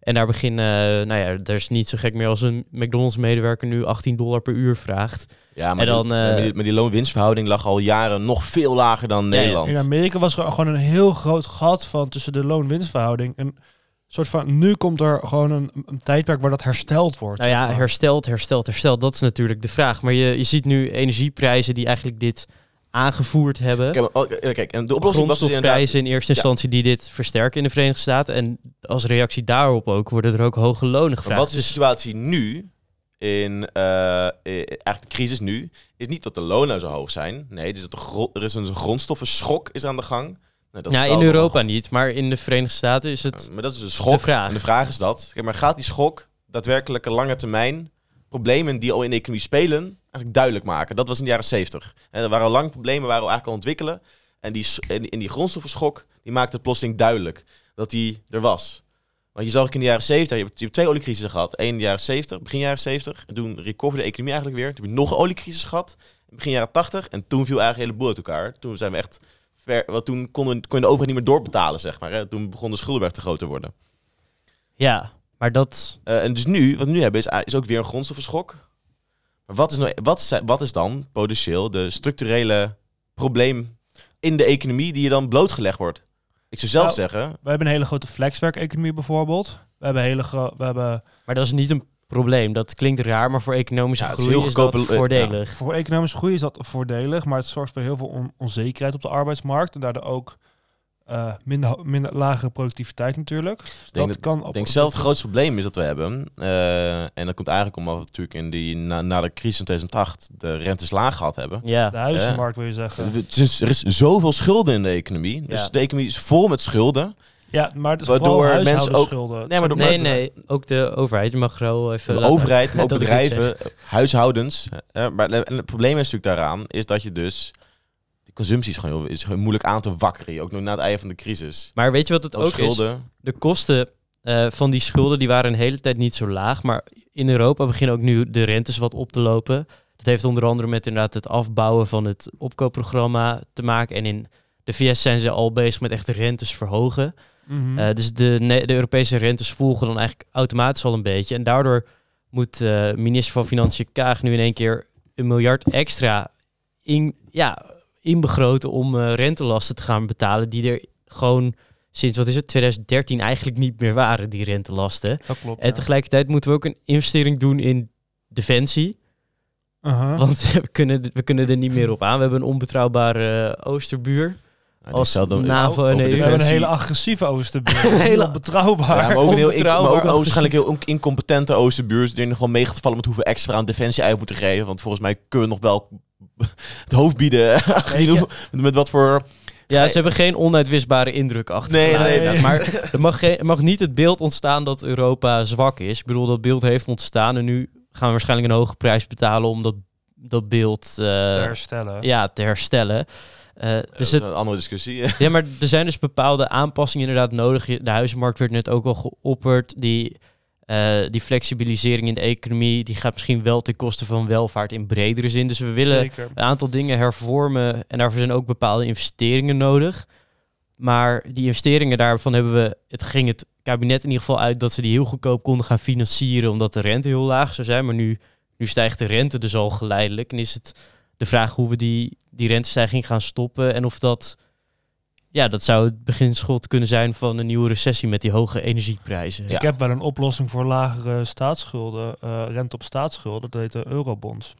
En daar beginnen, nou ja, er is niet zo gek meer als een McDonald's-medewerker nu 18 dollar per uur vraagt. Ja, maar, En dan, die, eh, maar die, maar die loon-winstverhouding lag al jaren nog veel lager dan Ja, ja. Nederland. In Amerika was er gewoon een heel groot gat van tussen de loon-winstverhouding. Een soort van, nu komt er gewoon een, een tijdperk waar dat hersteld wordt. Nou ja, maar. hersteld, hersteld, hersteld. Dat is natuurlijk de vraag. Maar je, je ziet nu energieprijzen die eigenlijk dit aangevoerd hebben. Kijk, oh, kijk, en de oplossing was dus inderdaad... in eerste instantie die dit versterken in de Verenigde Staten. En als reactie daarop ook worden er ook hoge lonen Maar gevraagd. wat is de Dus situatie nu, in eh, eh, eigenlijk de crisis nu, is niet dat de lonen zo hoog zijn. Nee, is dat er is een grondstoffenschok is aan de gang. Nou, dat ja, in nog- Europa niet, maar in de Verenigde Staten is het... Ja, maar dat is een schok. de vraag. En de vraag is dat, kijk, maar gaat die schok daadwerkelijk een lange termijn problemen die al in de economie spelen, eigenlijk duidelijk maken? Dat was in de jaren 70. En er waren al lang problemen, waren we eigenlijk al ontwikkelen. En die, en die, en die grondstoffenschok, die maakte het plotseling duidelijk dat die er was. Want je zag ook in de jaren 70, je hebt, je hebt twee oliecrisissen gehad. Eén in de jaren 70, begin jaren 70. En toen recoverde de economie eigenlijk weer. Toen heb je nog een oliecrisis gehad. in begin jaren 80. En toen viel eigenlijk hele boel uit elkaar. Toen zijn we echt ver, want toen kon, kon je de overheid niet meer doorbetalen, zeg maar. Hè? Toen begon de schuldenberg te groot te worden. Ja, maar dat... Uh, en dus nu, wat we nu hebben, is, is ook weer een grondstoffenschok. Maar wat is, nou, wat, wat is dan potentieel de structurele probleem in de economie die je dan blootgelegd wordt? Ik zou zelf Nou, zeggen, We hebben een hele grote flexwerk-economie bijvoorbeeld. We hebben hele we hebben Maar dat is niet een probleem. Dat klinkt raar, maar voor economische Ja, het is groei is, dat voordelig. voor economische groei is dat voordelig, maar het zorgt voor heel veel on- onzekerheid op de arbeidsmarkt en daardoor ook eh, minder, minder lagere productiviteit natuurlijk. ik denk, dat kan ik op denk op- zelf het grootste probleem is dat we hebben. eh, en dat komt eigenlijk omdat we natuurlijk in die, na, na de crisis in 2008 de rentes laag gehad hebben. Ja, de huizenmarkt wil je zeggen. Er is zoveel schulden in de economie. Dus Ja. de economie is vol met schulden. Ja, maar het is Waardoor vooral mensen huishoudensschulden. Nee, maar door- nee, nee. Ook de overheid. Je mag wel even... De overheid, maar ook bedrijven, huishoudens. eh, maar en het probleem is natuurlijk daaraan, is dat je dus... De consumptie is gewoon, heel, is gewoon moeilijk aan te wakkeren. Ook nog na het einde van de crisis. Maar weet je wat het Ook, ook, is? De kosten eh, van die schulden die waren een hele tijd niet zo laag. Maar in Europa beginnen ook nu de rentes wat op te lopen. Dat heeft onder andere met inderdaad het afbouwen van het opkoopprogramma te maken. En in de VS zijn ze al bezig met echt de rentes verhogen. Mhm. Eh, dus de, de Europese rentes volgen dan eigenlijk automatisch al een beetje. En daardoor moet eh, minister van Financiën Kaag nu in één keer een miljard extra in, ja, inbegroten om eh, rentelasten te gaan betalen. Die er gewoon sinds, wat is het, 2013 eigenlijk niet meer waren, die rentelasten. dat klopt. En ja. tegelijkertijd moeten we ook een investering doen in defensie. Uh-huh. Want we kunnen, we kunnen er niet meer op aan. We hebben een onbetrouwbare eh, oosterbuur. Nou, Als NAVO en over EU. we hebben een hele agressieve oosterbuur. Een hele- hele betrouwbaar. Ja, maar ook een, heel, ik, maar ook een onbetrouwbaar. waarschijnlijk heel incompetente Oosterbuur. Die er nog wel mee gaat vallen met hoeveel extra aan defensie uit moeten geven. Want volgens mij kunnen we nog wel het hoofd bieden. Met wat voor... Ja, ze hebben geen onuitwisbare indruk achter. Nee, nee, nee. Maar er mag, geen, er mag niet het beeld ontstaan dat Europa zwak is. Ik bedoel, dat beeld heeft ontstaan en nu gaan we waarschijnlijk een hoge prijs betalen om dat, dat beeld eh, te herstellen. ja, te herstellen. Eh, dus het, een andere discussie. ja, maar er zijn dus bepaalde aanpassingen inderdaad nodig. Je- De huizenmarkt werd net ook al geopperd. Die, eh, die flexibilisering in de economie, die gaat misschien wel ten koste van welvaart in bredere zin. Dus we willen Zeker. een aantal dingen hervormen en daarvoor zijn ook bepaalde investeringen nodig. Maar die investeringen daarvan hebben we, het ging het kabinet in ieder geval uit dat ze die heel goedkoop konden gaan financieren omdat de rente heel laag zou zijn. Maar nu, nu stijgt de rente dus al geleidelijk en is het de vraag hoe we die, die rentestijging gaan stoppen en of dat, ja, dat zou het beginschot kunnen zijn van een nieuwe recessie met die hoge energieprijzen. Ja. Ik heb wel een oplossing voor lagere staatsschulden, eh, rente op staatsschulden. Dat heet de eurobonds.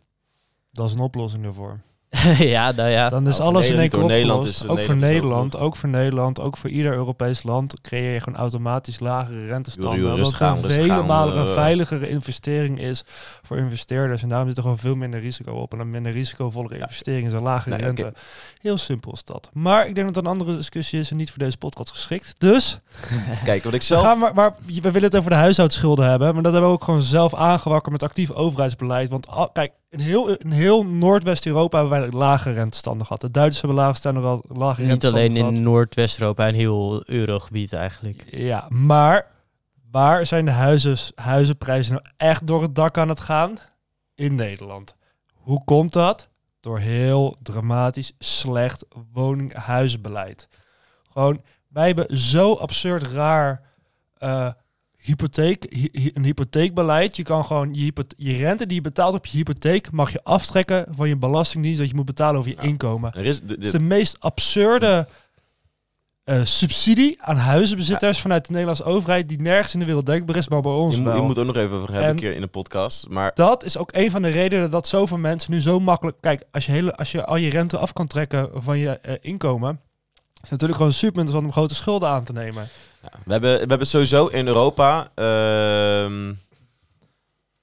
Dat is een oplossing daarvoor. ja, nou ja. Dan is Nou, voor alles in één Nederland keer. Nederland is- ook voor Nederland ook Nederland, nog- ook voor Nederland, ook voor ieder Europees land creëer je gewoon automatisch lagere rentestanden. Wat aan, een rustig vele malen een veiligere investering is voor investeerders. En daarom zit er gewoon veel minder risico op. En een minder risicovolle investering is een lagere Nee, rente. Heel simpel is dat. Maar ik denk dat dat een andere discussie is en niet voor deze podcast geschikt. Dus Kijk, wat ik we, zelf... gaan maar, maar we willen het over de huishoudschulden hebben. Maar dat hebben we ook gewoon zelf aangewakkerd met actief overheidsbeleid. Want al- kijk, in heel, in heel Noordwest-Europa hebben wij lage rentestanden gehad. De Duitsers hebben lage al lage Niet rentestanden alleen gehad. in Noordwest-Europa en heel Eurogebied eigenlijk. Ja, maar waar zijn de huizen, huizenprijzen nou echt door het dak aan het gaan? In Nederland. Hoe komt dat? Door heel dramatisch slecht woning-huizenbeleid. Gewoon, wij hebben zo absurd raar eh, hypotheek, hy- hy- een hypotheekbeleid. Je kan gewoon je, rente die je betaalt op je hypotheek mag je aftrekken van je belastingdienst dat je moet betalen over je Ja. inkomen. Er is, de, Het is de, meest absurde eh, subsidie aan huizenbezitters vanuit de Nederlandse overheid die nergens in de wereld denkbaar is, maar bij ons je, moet- je moet ook nog even over hebben En- een keer in de podcast. Maar Dat is ook een van de redenen dat zoveel mensen nu zo makkelijk... Kijk, als je, hele, als je al je rente af kan trekken van je eh, inkomen... is het natuurlijk gewoon super om grote schulden aan te nemen. Ja, we, hebben, we hebben sowieso in Europa. ehm,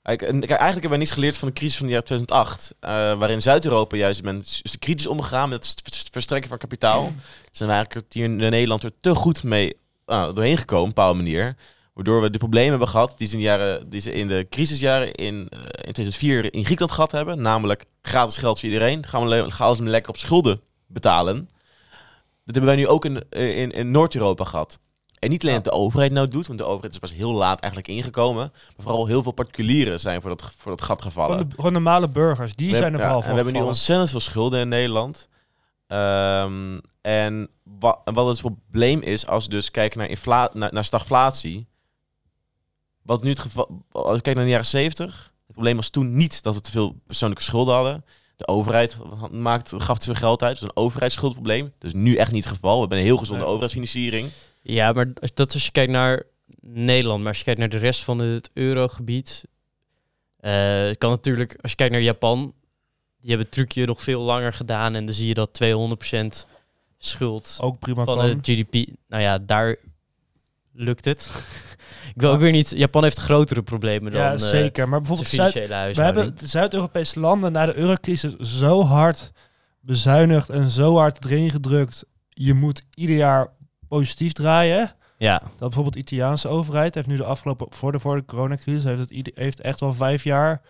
kijk, eigenlijk hebben we niets geleerd van de crisis van het jaar 2008. eh, waarin Zuid-Europa juist men is is kritisch omgegaan met het vers- verstrekken van kapitaal. Zijn we eigenlijk hier in Nederland er te goed mee ah, doorheen gekomen, op een bepaalde manier. Waardoor we de problemen hebben gehad die ze in, de jaren, die in de crisisjaren in, eh, in 2004 in Griekenland gehad hebben. Namelijk gratis geld voor iedereen. Gaan we, gaan we lekker op schulden betalen. Dat hebben wij nu ook in, in, in Noord-Europa gehad. En niet alleen dat de overheid nou doet, want de overheid is pas heel laat eigenlijk ingekomen. Maar vooral heel veel particulieren zijn voor dat, voor dat gat gevallen. Gewoon, de, gewoon normale burgers, die We zijn er ja, vooral en voor we hebben nu ontzettend veel schulden in Nederland. Ehm, en wa- en wat het probleem is, als we dus kijken naar, infla naar, naar stagflatie. Wat nu het geval, als je kijkt naar de jaren 70, het probleem was toen niet dat we te veel persoonlijke schulden hadden. De overheid maakt, gaf te veel geld uit, dus een overheidsschuldprobleem. Dus nu echt niet het geval. We hebben een heel gezonde Nee. overheidsfinanciering. Ja, maar als- dat is als je kijkt naar Nederland. Maar als je kijkt naar de rest van het eurogebied... eh, kan natuurlijk, als je kijkt naar Japan... Die hebben het trucje nog veel langer gedaan. En dan zie je dat 200% schuld Ook prima van kan. het GDP... Nou ja, daar lukt het. Ik wil ook weer niet... Japan heeft grotere problemen dan ja, eh, zeker. Maar bijvoorbeeld Zuid, we hebben de Zuid-Europese landen na de eurocrisis zo hard bezuinigd en zo hard erin gedrukt. Je moet ieder jaar positief draaien. Ja, Dat bijvoorbeeld de Italiaanse overheid heeft nu de afgelopen, voor de, voor de coronacrisis, heeft, het, heeft echt wel vijf jaar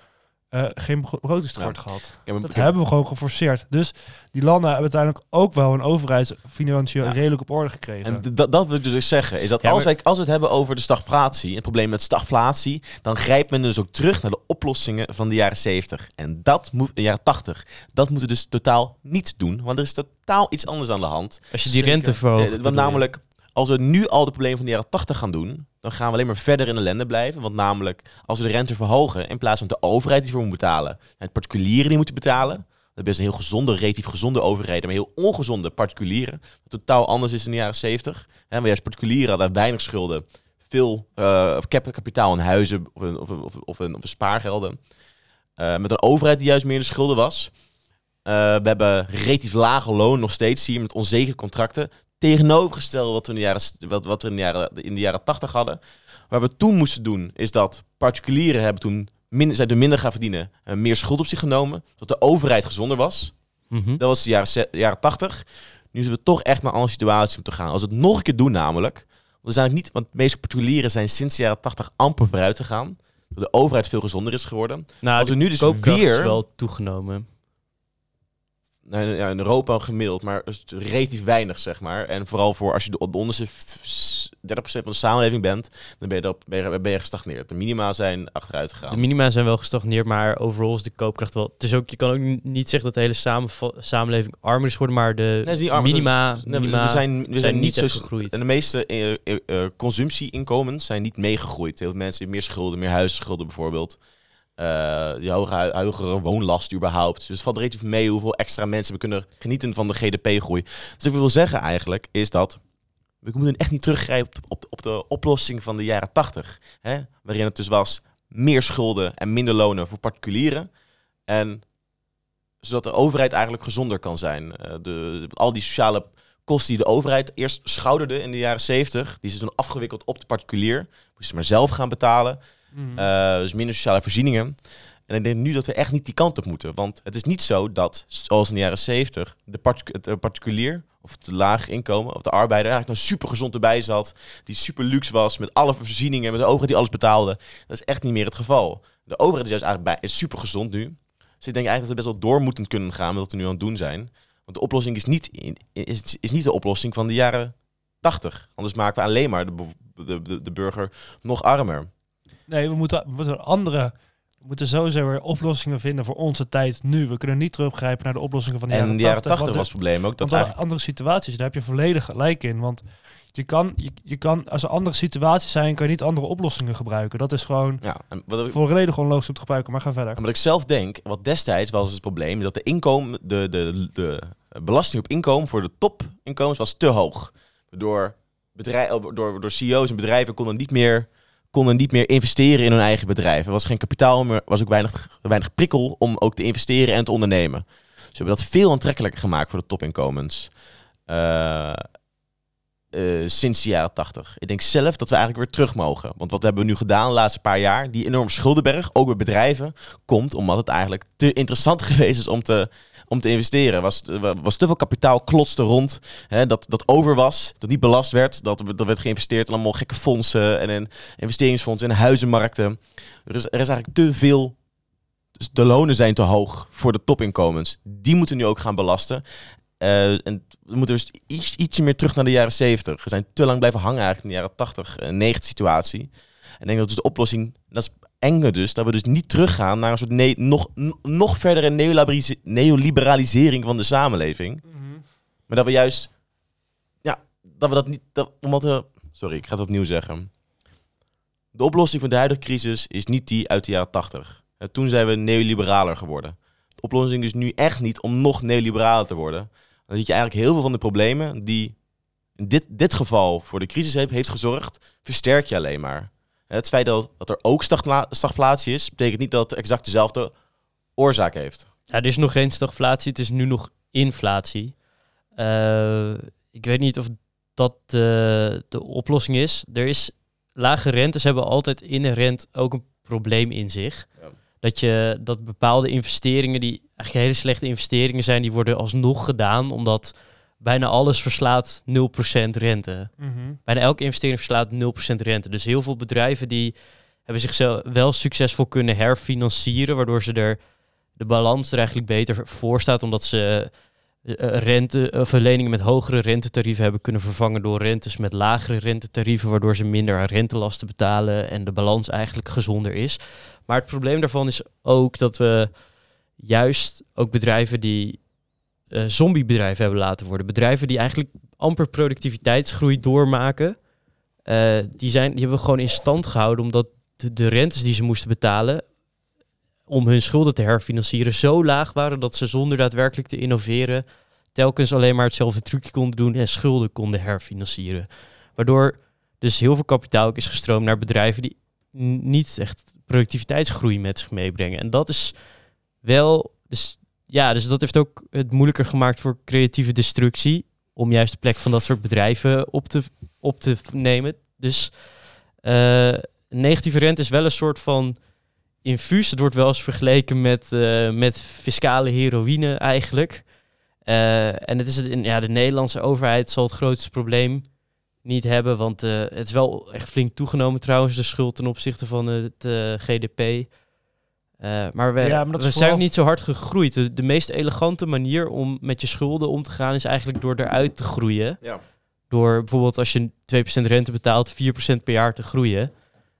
eh, geen begrotingstekort gehad. Ja, maar- Dat hebben we gewoon geforceerd. Dus die landen hebben uiteindelijk ook wel een overheidsfinancieel Ja. redelijk op orde gekregen. En dat, dat wil ik dus eens zeggen, is dat Ja, als, maar- wij, als we het hebben over de stagflatie, het probleem met stagflatie, dan grijpt men dus ook terug naar de oplossingen van de jaren 70. En dat moet, de jaren 80. Dat moeten we dus totaal niet doen, want er is totaal iets anders aan de hand. als je die Zeker. rente verhoogt. Eh, want namelijk, als we nu al de problemen van de jaren 80 gaan doen, dan gaan we alleen maar verder in ellende blijven. Want namelijk, als we de rente verhogen, in plaats van de overheid die voor moet betalen, en het particulieren die moeten betalen. Dat is een heel gezonde, relatief gezonde overheden, maar heel ongezonde particulieren. Totaal anders is in de jaren 70. Hè, waar juist particulieren hadden weinig schulden, veel eh, kapitaal in huizen of, een, of, of, of, spaargelden. Eh, met een overheid die juist meer in de schulden was. Eh, we hebben relatief lage loon nog steeds hier met onzekere contracten. Tegenovergesteld wat we in de jaren, wat, wat we in de jaren, in de jaren 80 hadden. Waar we toen moesten doen, is dat particulieren hebben toen minder, zijn minder gaan verdienen. En meer schuld op zich genomen. Dat de overheid gezonder was. Mhm. Dat was de jaren, jaren 80. Nu zullen we toch echt naar een andere situatie moeten gaan. Als we het nog een keer doen namelijk. Want, we zijn niet, want de meeste particulieren zijn sinds de jaren 80 amper vooruit gegaan. De overheid veel gezonder is geworden. Nou, Als we nu dus weer- is wel toegenomen. Nou, ja, in Europa gemiddeld, maar relatief weinig, zeg maar. En vooral voor als je de, de onderste f- s- 30% van de samenleving bent, dan ben je, erop, ben je, ben je gestagneerd. De minima zijn achteruit gegaan. De minima zijn wel gestagneerd, maar overal is de koopkracht wel... Het is ook, je kan ook niet zeggen dat de hele samenleving armer is geworden, maar de Nee, arm, minima, nee, minima we zijn, we zijn, niet zo gegroeid. En de meeste eh, consumptieinkomens zijn niet meegegroeid. Heel veel mensen meer schulden, meer huisschulden bijvoorbeeld. Eh die hoge, hogere woonlast überhaupt. Dus het valt relatief mee hoeveel extra mensen we kunnen genieten van de GDP-groei. Dus wat ik wil zeggen eigenlijk is dat we moeten echt niet teruggrijpen op de, op op de oplossing van de jaren 80. Hè? Waarin het dus was meer schulden en minder lonen voor particulieren. En zodat de overheid eigenlijk gezonder kan zijn. Eh, de, de- al die sociale kosten die de overheid eerst schouderde in de jaren 70, die ze toen afgewikkeld op de particulier. Moesten ze maar zelf gaan betalen. Mhm. Eh, dus minder sociale voorzieningen. En ik denk nu dat we echt niet die kant op moeten. Want het is niet zo dat, zoals in de jaren 70, de, de particulier of de laag inkomen of de arbeider eigenlijk nou super gezond erbij zat. Die super luxe was met alle voorzieningen, met de overheid die alles betaalde. Dat is echt niet meer het geval. De overheid is juist eigenlijk bij, is super gezond nu. Dus ik denk eigenlijk dat we best wel door moeten kunnen gaan met wat we nu aan het doen zijn. Want de oplossing is niet, is, is niet de oplossing van de jaren 80. Anders maken we alleen maar de, de, de, de burger nog armer. Nee, we moeten, we moeten andere... We moeten sowieso weer oplossingen vinden voor onze tijd nu. We kunnen niet teruggrijpen naar de oplossingen van de En jaren in de jaren 80. 80 was het probleem ook dat eigenlijk... andere situaties, daar heb je volledig gelijk in. Want je kan, je, je kan, als er andere situaties zijn, kan je niet andere oplossingen gebruiken. Dat is gewoon Ja, en wat, reden gewoon om te gebruiken. Maar ga verder. en wat ik zelf denk, wat destijds was het probleem, is dat de inkomen, de, de, de belasting op inkomen voor de topinkomens was te hoog. Door, bedrijf, door, door CEO's en bedrijven konden niet meer konden niet meer investeren in hun eigen bedrijf. Er was geen kapitaal meer, was ook weinig, weinig prikkel om ook te investeren en te ondernemen. Ze hebben dat veel aantrekkelijker gemaakt voor de topinkomens. Eh, eh, sinds de jaren 80. Ik denk zelf dat we eigenlijk weer terug mogen. Want wat hebben we nu gedaan de laatste paar jaar? Die enorme schuldenberg, ook bij bedrijven, komt omdat het eigenlijk te interessant geweest is om te, om te investeren. Was, was te veel kapitaal klotste rond, hè, dat, dat over was, dat niet belast werd. Dat, dat werd geïnvesteerd in allemaal gekke fondsen en in investeringsfondsen en huizenmarkten. Er is, er is eigenlijk te veel dus de lonen zijn te hoog voor de topinkomens. Die moeten nu ook gaan belasten. Eh, en we moeten dus iets, ietsje meer terug naar de jaren 70. We zijn te lang blijven hangen eigenlijk in de jaren 80, uh, 90 situatie. En ik denk dat dus de oplossing, dat is enge dus, dat we dus niet teruggaan naar een soort ne- nog, nog verdere neoliberalise- neoliberalisering van de samenleving. Maar dat we juist, ja, dat we dat niet, dat, omdat we, sorry, ik ga het opnieuw zeggen. De oplossing voor de huidige crisis is niet die uit de jaren 80. Eh, Toen zijn we neoliberaler geworden. De oplossing is nu echt niet om nog neoliberaler te worden. Dan zie je eigenlijk heel veel van de problemen die in dit, dit geval voor de crisis heeft, heeft gezorgd, versterk je alleen maar. Het feit dat, dat er ook stagflatie is, betekent niet dat het exact dezelfde oorzaak heeft. Ja, er is nog geen stagflatie, het is nu nog inflatie. Eh, ik weet niet of dat de, de oplossing is. Er is lage rentes hebben altijd inherent ook een probleem in zich. Ja. Dat je dat bepaalde investeringen die eigenlijk hele slechte investeringen zijn, die worden alsnog gedaan omdat bijna alles verslaat 0% rente. Bijna elke investering verslaat 0% rente. Dus heel veel bedrijven die hebben zichzelf wel succesvol kunnen herfinancieren, waardoor ze er de balans er eigenlijk beter voor staat, omdat ze eh, eh, rente of leningen met hogere rentetarieven hebben kunnen vervangen door rentes met lagere rentetarieven, waardoor ze minder aan rentelasten betalen en de balans eigenlijk gezonder is. Maar het probleem daarvan is ook dat we juist ook bedrijven die eh, zombiebedrijven hebben laten worden. Bedrijven die eigenlijk amper productiviteitsgroei doormaken. eh, die, zijn, die hebben gewoon in stand gehouden omdat de, de rentes die ze moesten betalen om hun schulden te herfinancieren zo laag waren dat ze zonder daadwerkelijk te innoveren telkens alleen maar hetzelfde trucje konden doen en schulden konden herfinancieren. Waardoor dus heel veel kapitaal is gestroomd naar bedrijven die niet echt productiviteitsgroei met zich meebrengen. En dat is wel, dus ja, dus dat heeft ook het moeilijker gemaakt voor creatieve destructie om juist de plek van dat soort bedrijven op te, op te nemen. Dus eh, negatieve rente is wel een soort van infuus. Het wordt wel eens vergeleken met, eh, met fiscale heroïne eigenlijk. Eh, en het is het in, ja, de Nederlandse overheid zal het grootste probleem niet hebben, want het is wel echt flink toegenomen trouwens, de schuld ten opzichte van het GDP. Eh, maar we, Ja, maar dat we is zijn ook niet zo hard gegroeid. De, de meest elegante manier om met je schulden om te gaan is eigenlijk door eruit te groeien. Ja. Door bijvoorbeeld als je 2% rente betaalt, 4% per jaar te groeien.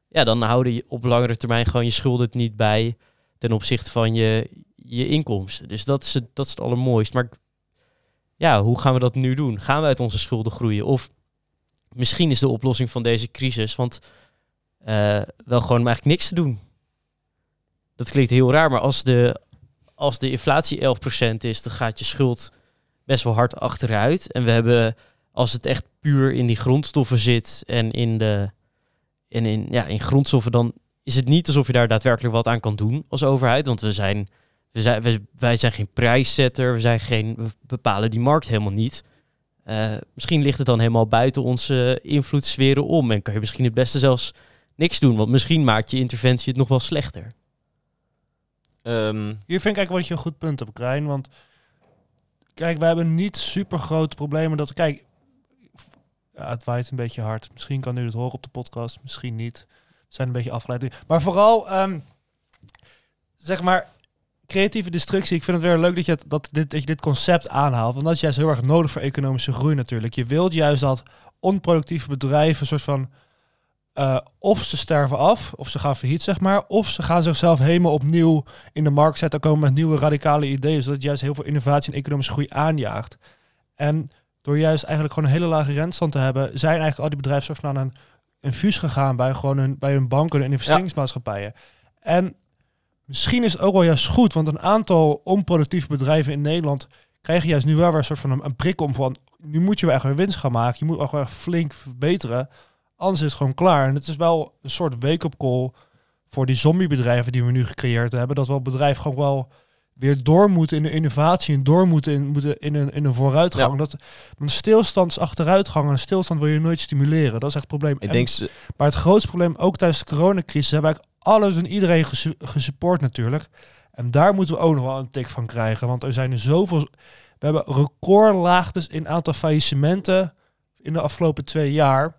Ja, dan houden je op langere termijn gewoon je schulden het niet bij ten opzichte van je, je inkomsten. Dus dat is, het, dat is het allermooist. Maar ja, hoe gaan we dat nu doen? Gaan we uit onze schulden groeien? Of misschien is de oplossing van deze crisis, want eh, wel gewoon om eigenlijk niks te doen. Dat klinkt heel raar, maar als de, als de inflatie 11% is, dan gaat je schuld best wel hard achteruit. En we hebben, als het echt puur in die grondstoffen zit en in de en in, ja, in grondstoffen, dan is het niet alsof je daar daadwerkelijk wat aan kan doen als overheid. Want we zijn, we zijn, wij, zijn geen prijszetter, we, zijn geen, we bepalen die markt helemaal niet. Eh, misschien ligt het dan helemaal buiten onze invloedssferen om en kan je misschien het beste zelfs niks doen. Want misschien maakt je interventie het nog wel slechter. Ehm, Hier vind ik eigenlijk wat je een goed punt hebt, Krijn. Want kijk, we hebben niet super grote problemen. Dat, kijk, het waait een beetje hard. Misschien kan u het horen op de podcast, misschien niet. We zijn een beetje afgeleid. Maar vooral, ehm, zeg maar, creatieve destructie. Ik vind het weer leuk dat je, dat, dit, dat je dit concept aanhaalt. Want dat is juist heel erg nodig voor economische groei natuurlijk. Je wilt juist dat onproductieve bedrijven een soort van... eh, of ze sterven af, of ze gaan failliet, zeg maar. Of ze gaan zichzelf helemaal opnieuw in de markt zetten. Komen met nieuwe radicale ideeën. Zodat het juist heel veel innovatie en economische groei aanjaagt. En door juist eigenlijk gewoon een hele lage rentestand te hebben... zijn eigenlijk al die bedrijven soort van aan een infuus gegaan... bij, gewoon hun, bij hun banken en investeringsmaatschappijen. En misschien is het ook wel juist goed... want een aantal onproductieve bedrijven in Nederland... krijgen juist nu wel weer een soort van een, een prik om van... nu moet je wel echt weer winst gaan maken. Je moet ook wel echt flink verbeteren... Anders is het gewoon klaar. En het is wel een soort wake-up call voor die zombiebedrijven die we nu gecreëerd hebben. Dat we het bedrijf gewoon wel weer door moeten in de innovatie en door moeten in, moeten in, een, in een vooruitgang. Ja. Dat, een stilstand is achteruitgang en een stilstand wil je nooit stimuleren. Dat is echt het probleem. ik En- denk, ze- maar het grootste probleem, ook tijdens de coronacrisis, hebben we eigenlijk alles en iedereen gesu- gesupport natuurlijk. En daar moeten we ook nog wel een tik van krijgen. Want er zijn er zoveel... We hebben recordlaagtes in aantal faillissementen in de afgelopen twee jaar.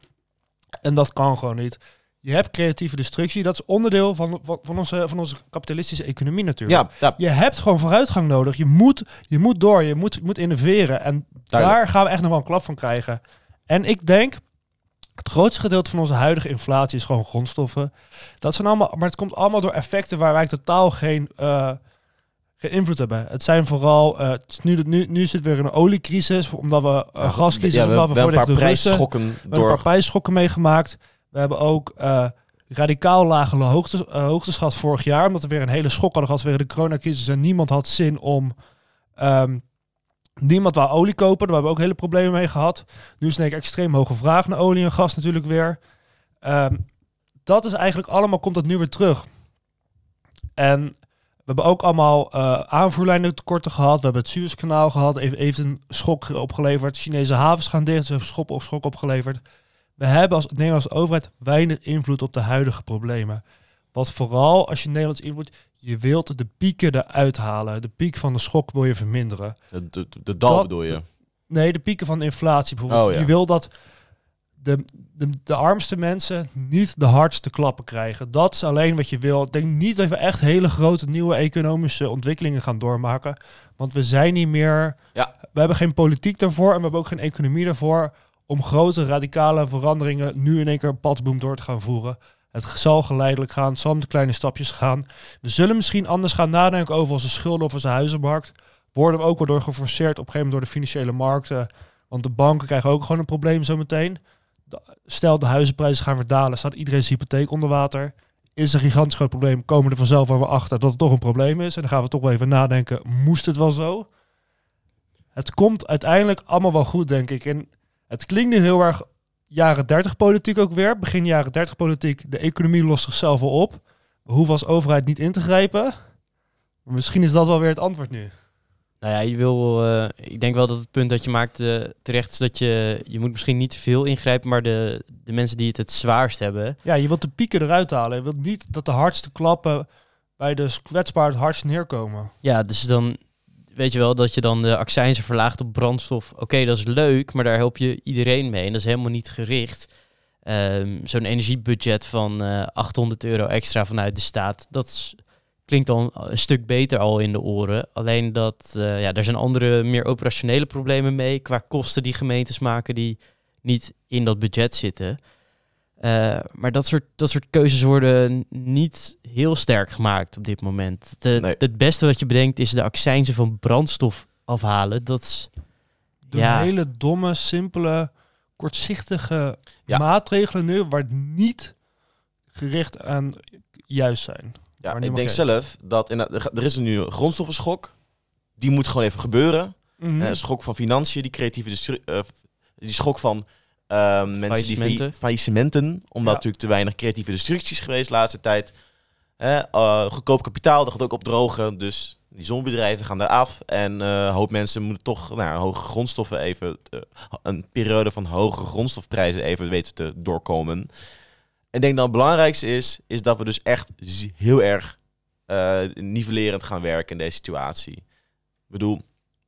En dat kan gewoon niet. Je hebt creatieve destructie. Dat is onderdeel van, van, onze, van onze kapitalistische economie natuurlijk. Ja, ja, Je hebt gewoon vooruitgang nodig. Je moet, je moet door. Je moet, moet innoveren. En Duidelijk. daar gaan we echt nog wel een klap van krijgen. En ik denk, het grootste gedeelte van onze huidige inflatie is gewoon grondstoffen. Dat zijn allemaal, maar het komt allemaal door effecten waar wij totaal geen, eh, geen invloed hebben. Het zijn vooral, eh, het is nu, nu, nu zit weer een oliecrisis, omdat we uh, Ja, gascrisis, ja, we, omdat we, we hebben voor een de paar Russen, we hebben een door. paar prijsschokken meegemaakt. We hebben ook eh, radicaal lage hoogtes, eh, hoogtes gehad vorig jaar, omdat we weer een hele schok hadden gehad weer de coronacrisis en niemand had zin om ehm, Niemand wou olie kopen, daar hebben we ook hele problemen mee gehad. Nu is een extreem hoge vraag naar olie en gas natuurlijk weer. Ehm, dat is eigenlijk allemaal, komt dat nu weer terug. En we hebben ook allemaal eh aanvoerlijnen tekorten gehad. We hebben het Suezkanaal gehad, even, even een schok opgeleverd. Chinese havens gaan dicht, ze hebben schok op schok opgeleverd. We hebben als Nederlandse overheid weinig invloed op de huidige problemen. Wat vooral als je Nederlands invloed, je wilt de pieken eruit halen. De piek van de schok wil je verminderen. De, de, de dal Dat- bedoel je? Nee, de pieken van de inflatie bijvoorbeeld. Oh, ja. Je wil dat de, de, de armste mensen niet de hardste klappen krijgen. Dat is alleen wat je wil. Ik denk niet dat we echt hele grote nieuwe economische ontwikkelingen gaan doormaken. Want we zijn niet meer... Ja. We hebben geen politiek daarvoor en we hebben ook geen economie daarvoor... om grote radicale veranderingen nu in één keer een padboom door te gaan voeren. Het zal geleidelijk gaan, het zal met kleine stapjes gaan. We zullen misschien anders gaan nadenken over onze schulden of onze huizenmarkt worden we ook wel door geforceerd op een gegeven moment door de financiële markten. Want de banken krijgen ook gewoon een probleem zometeen. Stel de huizenprijzen gaan weer dalen, staat iedereen zijn hypotheek onder water. Is een gigantisch groot probleem, komen we er vanzelf weer achter dat het toch een probleem is. En dan gaan we toch wel even nadenken, moest het wel zo? Het komt uiteindelijk allemaal wel goed, denk ik. En het klinkt nu heel erg jaren 30 politiek ook weer. Begin jaren 30 politiek, de economie lost zichzelf wel op. Hoeven als overheid niet in te grijpen. Misschien is dat wel weer het antwoord nu. Nou ja, je wil, eh, ik denk wel dat het punt dat je maakt eh, terecht is dat je, je moet misschien niet te veel ingrijpen, maar de, de mensen die het het zwaarst hebben, Ja, je wilt de pieken eruit halen. Je wilt niet dat de hardste klappen bij de kwetsbaar het hardst neerkomen. ja, dus dan weet je wel dat je dan de accijnzen verlaagt op brandstof. Oké, dat is leuk, maar daar help je iedereen mee en dat is helemaal niet gericht. Ehm, Zo'n energiebudget van eh 800 euro extra vanuit de staat, dat is- klinkt dan een stuk beter al in de oren. Alleen dat, eh, ja, daar zijn andere meer operationele problemen mee qua kosten die gemeentes maken die niet in dat budget zitten. Eh, maar dat soort, dat soort keuzes worden niet heel sterk gemaakt op dit moment. De, Nee. Het beste wat je bedenkt is de accijnzen van brandstof afhalen. Dat is, Door ja, hele domme, simpele, kortzichtige Ja. maatregelen nu, waar het niet gericht aan juist zijn. Ja, ik denk zelf dat in, er er is nu een grondstoffenschok. Die moet gewoon even gebeuren. Een schok van financiën, die creatieve eh, die schok van ehm, mensen die Faillissementen. failli- faillissementen, omdat Ja. natuurlijk te weinig creatieve destructies geweest de laatste tijd. Eh, goedkoop kapitaal, dat gaat ook opdrogen, dus die zonbedrijven gaan eraf en een hoop mensen moeten toch nou, hoge grondstoffen even, een periode van hoge grondstofprijzen even weten te doorkomen. En ik denk dat het belangrijkste is, is dat we dus echt heel erg eh, nivellerend gaan werken in deze situatie. Ik bedoel,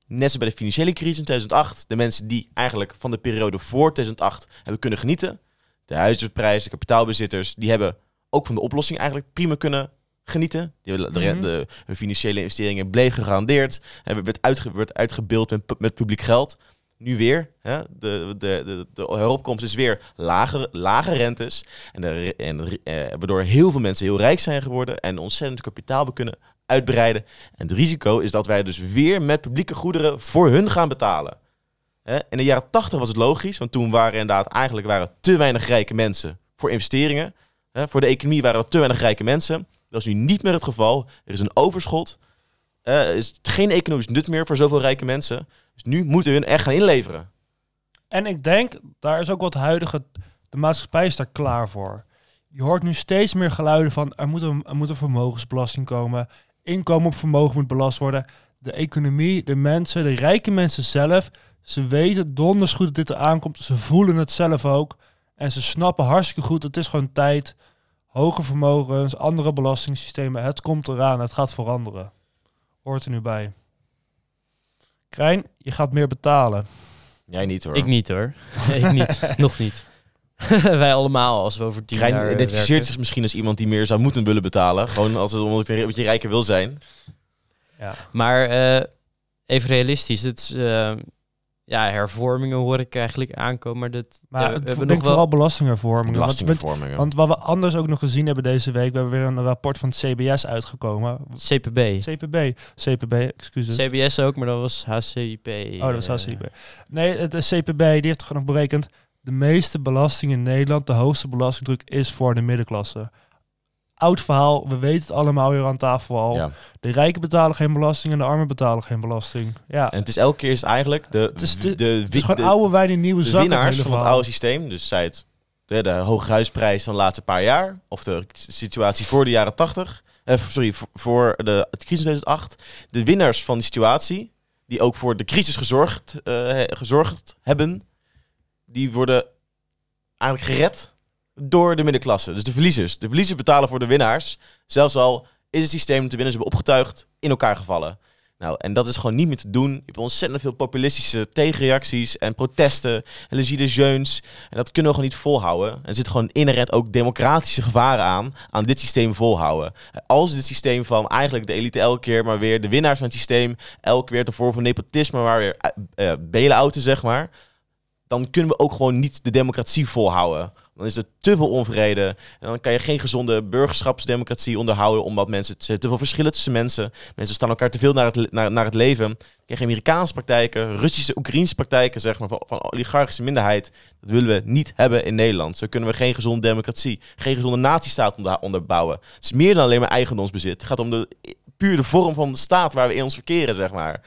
net zoals bij de financiële crisis in 2008, de mensen die eigenlijk van de periode voor 2008 hebben kunnen genieten, de huizenprijzen, de kapitaalbezitters, die hebben ook van de oplossing eigenlijk prima kunnen genieten. Die hebben de, Mhm. de, hun financiële investeringen bleef gegarandeerd, hebben werd, uitge, werd uitgebeeld met, met publiek geld. Nu weer, hè, de, de, de, de heropkomst is weer lage, lage rentes. En, en eh, waardoor heel veel mensen heel rijk zijn geworden en ontzettend kapitaal kunnen uitbreiden. En het risico is dat wij dus weer met publieke goederen voor hun gaan betalen. In de jaren 80 was het logisch, want toen waren inderdaad eigenlijk waren te weinig rijke mensen voor investeringen. Voor de economie waren er te weinig rijke mensen. Dat is nu niet meer het geval. Er is een overschot. Er is geen economisch nut meer voor zoveel rijke mensen. Dus nu moeten hun echt gaan inleveren. En ik denk, daar is ook wat huidige, de maatschappij is daar klaar voor. Je hoort nu steeds meer geluiden van, er moet een, er moet vermogensbelasting komen. Inkomen op vermogen moet belast worden. De economie, de mensen, de rijke mensen zelf, ze weten donders goed dat dit eraan komt. Ze voelen het zelf ook. En ze snappen hartstikke goed, het is gewoon tijd. Hoge vermogens, andere belastingssystemen, het komt eraan, het gaat veranderen. Hoort er nu bij. Krijn, je gaat meer betalen. Jij niet hoor. ik niet hoor. ik niet, nog niet. Wij allemaal, als we over tien Krijn jaar eh, identificeert werken. zich misschien als iemand die meer zou moeten willen betalen. Gewoon als het omdat je een beetje rijker wil zijn. Ja. Maar eh, even realistisch, het is, ja, hervormingen hoor ik eigenlijk aankomen. Maar dat, Maar ja, ik we hebben denk nog wel... vooral belastinghervormingen. Want, want, wat we anders ook nog gezien hebben deze week, we hebben weer een rapport van het CBS uitgekomen. CPB. CPB, CPB, excuses. CBS ook, maar dat was HCIP. oh, dat was HCP. Nee, het de CPB die heeft gewoon nog berekend, de meeste belasting in Nederland, de hoogste belastingdruk is voor de middenklasse. Oud verhaal, we weten het allemaal weer aan tafel al. Ja. De rijken betalen geen belasting en de armen betalen geen belasting. Ja, En het is elke keer is eigenlijk de, Het is de- de, het is wi- gewoon de- oude wijn in nieuwe zakken. winnaars van het oude systeem. Dus zij het de, de hoge huisprijs van de laatste paar jaar. Of de situatie voor de jaren 80. Eh, sorry, voor, de, het crisis 2008. De winnaars van die situatie, die ook voor de crisis gezorgd, eh, gezorgd hebben, die worden eigenlijk gered door de middenklasse. Dus de verliezers. De verliezers betalen voor de winnaars. Zelfs al is het systeem dat de winnaars hebben opgetuigd in elkaar gevallen. Nou, en dat is gewoon niet meer te doen. Je hebt ontzettend veel populistische tegenreacties en protesten en gilets jaunes. En dat kunnen we gewoon niet volhouden. En er zitten gewoon inherent ook democratische gevaren aan, aan dit systeem volhouden. Als dit systeem van eigenlijk de elite elke keer maar weer de winnaars van het systeem, elke weer de vorm van nepotisme, maar weer uh, bailouten, zeg maar. Dan kunnen we ook gewoon niet de democratie volhouden. Dan is er te veel onvrede. En dan kan je geen gezonde burgerschapsdemocratie onderhouden. Omdat mensen, te veel verschillen tussen mensen. Mensen staan elkaar te veel naar het, naar, naar het leven. Je krijgt Amerikaanse praktijken, Russische, Oekraïnse praktijken, zeg maar, van, oligarchische minderheid. Dat willen we niet hebben in Nederland. Zo kunnen we geen gezonde democratie, geen gezonde natiestaat onder, onderbouwen. Het is meer dan alleen maar eigendomsbezit. Het gaat om de, puur de vorm van de staat waar we in ons verkeren, zeg maar.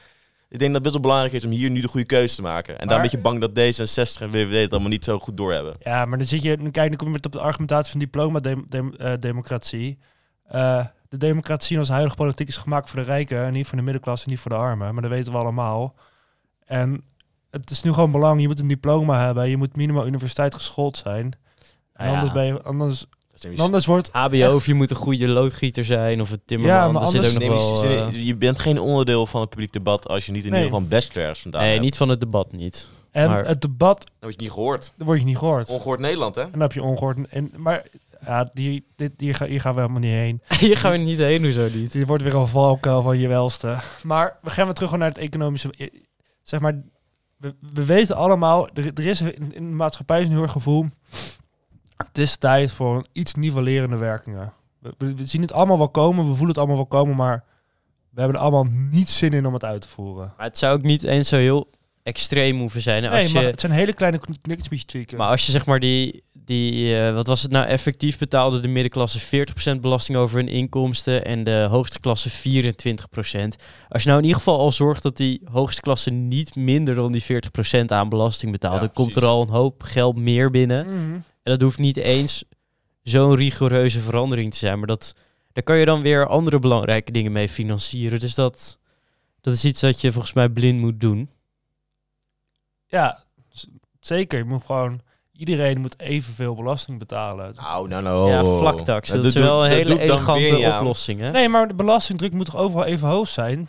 Ik denk dat het best wel belangrijk is om hier nu de goede keuze te maken. En Maar- daar ben je bang dat D66 en VVD het allemaal niet zo goed doorhebben. Ja, maar dan zit je, dan kijk, dan kom je met op de argumentatie van diploma-democratie. Eh, de democratie in onze huidige politiek is gemaakt voor de rijken en niet voor de middenklasse en niet voor de armen. Maar dat weten we allemaal. En het is nu gewoon belangrijk, je moet een diploma hebben, je moet minimaal universiteit geschoold zijn. En ja. anders, ben je, anders, is anders wordt... HBO of je moet een goede loodgieter zijn of een timmerman. Ja, maar dat zit anders- ook nog Nee, maar wel... je- eh, je bent geen onderdeel van het publiek debat als je niet in Nee. ieder geval een bachelor ergens vandaan nee, hebt. niet van het debat niet. En Maar- het debat, Dat word je niet gehoord. daar word je niet gehoord. Ongehoord Nederland, hè? En dan heb je ongehoord. En, maar ja, die, dit, hier, ga, hier gaan we helemaal niet heen. Hier gaan we niet heen, hoezo niet? Dit wordt weer een valkuil van je welste. Maar we gaan weer terug naar het economische. eh, Zeg maar, we, we weten allemaal, er, er is in, in de maatschappij is een heel erg gevoel. Het is tijd voor een iets nivellerende werkingen. We, we- we zien het allemaal wel komen, we voelen het allemaal wel komen, maar we hebben er allemaal niet zin in om het uit te voeren. Maar het zou ook niet eens zo heel extreem hoeven zijn. Als Nee, maar je, het zijn hele kleine knikjes tweaken. maar als je zeg maar die, die eh, wat was het nou, effectief betaalde de middenklasse 40% belasting over hun inkomsten en de hoogste klasse 24%. Als je nou in ieder geval al zorgt dat die hoogste klasse niet minder dan die 40% aan belasting betaalt, Ja, dan komt er al een hoop geld meer binnen. Mhm. En dat hoeft niet eens zo'n rigoureuze verandering te zijn, maar dat, daar kan je dan weer andere belangrijke dingen mee financieren. Dus dat, dat is iets dat je volgens mij blind moet doen. Ja, zeker. Je moet gewoon, iedereen moet evenveel belasting betalen. Nou, nou, nou. ja, vlaktax. Dat, is doe- wel een dat hele elegante weer oplossing. Hè? Nee, maar de belastingdruk moet toch overal even hoog zijn?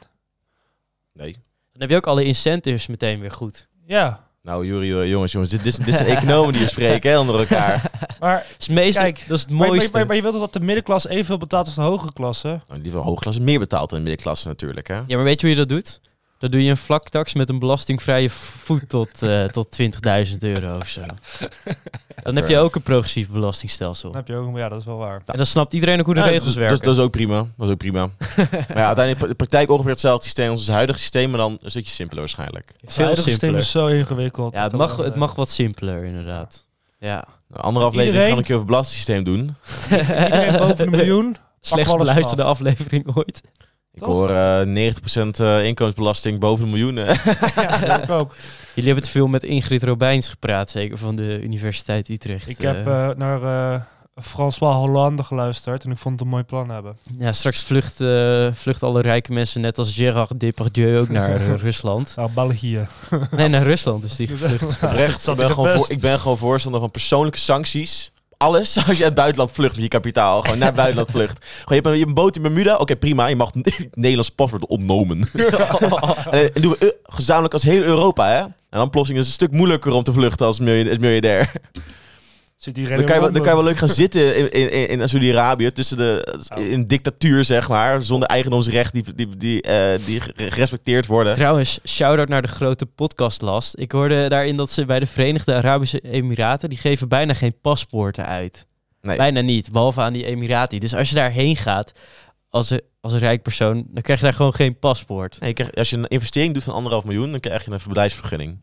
Nee. Dan heb je ook alle incentives meteen weer goed. Ja, Nou, Juri, eh, jongens, jongens, dit, dit, dit zijn economen die hier spreken, hè, onder elkaar. maar, Dat is, Kijk, dat is het maar, maar, mooiste. maar, maar je wilt toch dat de middenklasse evenveel betaalt als de hogere klasse? Nou, liever hoogklasse meer betaald dan de middenklasse natuurlijk, hè. Ja, maar weet je hoe je dat doet? Dan doe je een vlaktax met een belastingvrije voet tot, eh, tot 20.000 euro of zo. Dan heb je ook een progressief belastingstelsel. Dan heb je ook, ja, dat is wel waar. En dan snapt iedereen ook hoe de Ja, regels dat, werken. Dat, dat is ook prima. Dat is ook prima. maar ja, uiteindelijk de praktijk ongeveer hetzelfde systeem als het huidige systeem, maar dan een stukje simpeler waarschijnlijk. Het Veel huidige systeem simpeler. is zo ingewikkeld. Ja, het mag, het eh, mag wat simpeler inderdaad. Ja. Een andere aflevering Iedereen- kan ik je over het belastingssysteem doen. Iedereen boven een miljoen. Slechts beluisterde aflevering ooit. Ik Toch? hoor eh 90% eh, inkomensbelasting boven de miljoenen. ja, dat heb ik ook. Jullie hebben te veel met Ingrid Robijns gepraat, zeker van de Universiteit Utrecht. Ik heb eh, naar eh François Hollande geluisterd en ik vond het een mooi plan hebben. ja, straks vlucht, eh, vlucht alle rijke mensen net als Gérard Depardieu ook naar Rusland. Nou, België. Nee, naar Rusland is die gevlucht. Ik ben, gewoon voor, ik ben gewoon voorstander van persoonlijke sancties. Alles als je uit het buitenland vlucht met je kapitaal. Gewoon naar het buitenland vlucht. Gewoon, je, hebt een, je hebt een boot in Bermuda. Oké, prima. Je mag het Nederlands paspoort ontnomen. en, en doen we eh, gezamenlijk als heel Europa, hè? En dan is het een stuk moeilijker om te vluchten als, miljardair. Zit Dan kan, je, wel- dan kan je wel leuk gaan zitten in, in, in, Saudi-Arabië, tussen de Oh. in dictatuur zeg maar, zonder eigendomsrecht die, die, die, eh, die gerespecteerd worden. Trouwens, shout-out naar de grote podcastlast. Ik hoorde daarin dat ze bij de Verenigde Arabische Emiraten... die geven bijna geen paspoorten uit. Nee. Bijna niet, behalve aan die Emiraten. Dus als je daarheen gaat als, een- als een rijk persoon... dan krijg je daar gewoon geen paspoort. Nee, je als je een investering doet van anderhalf miljoen, dan krijg je een verblijfsvergunning.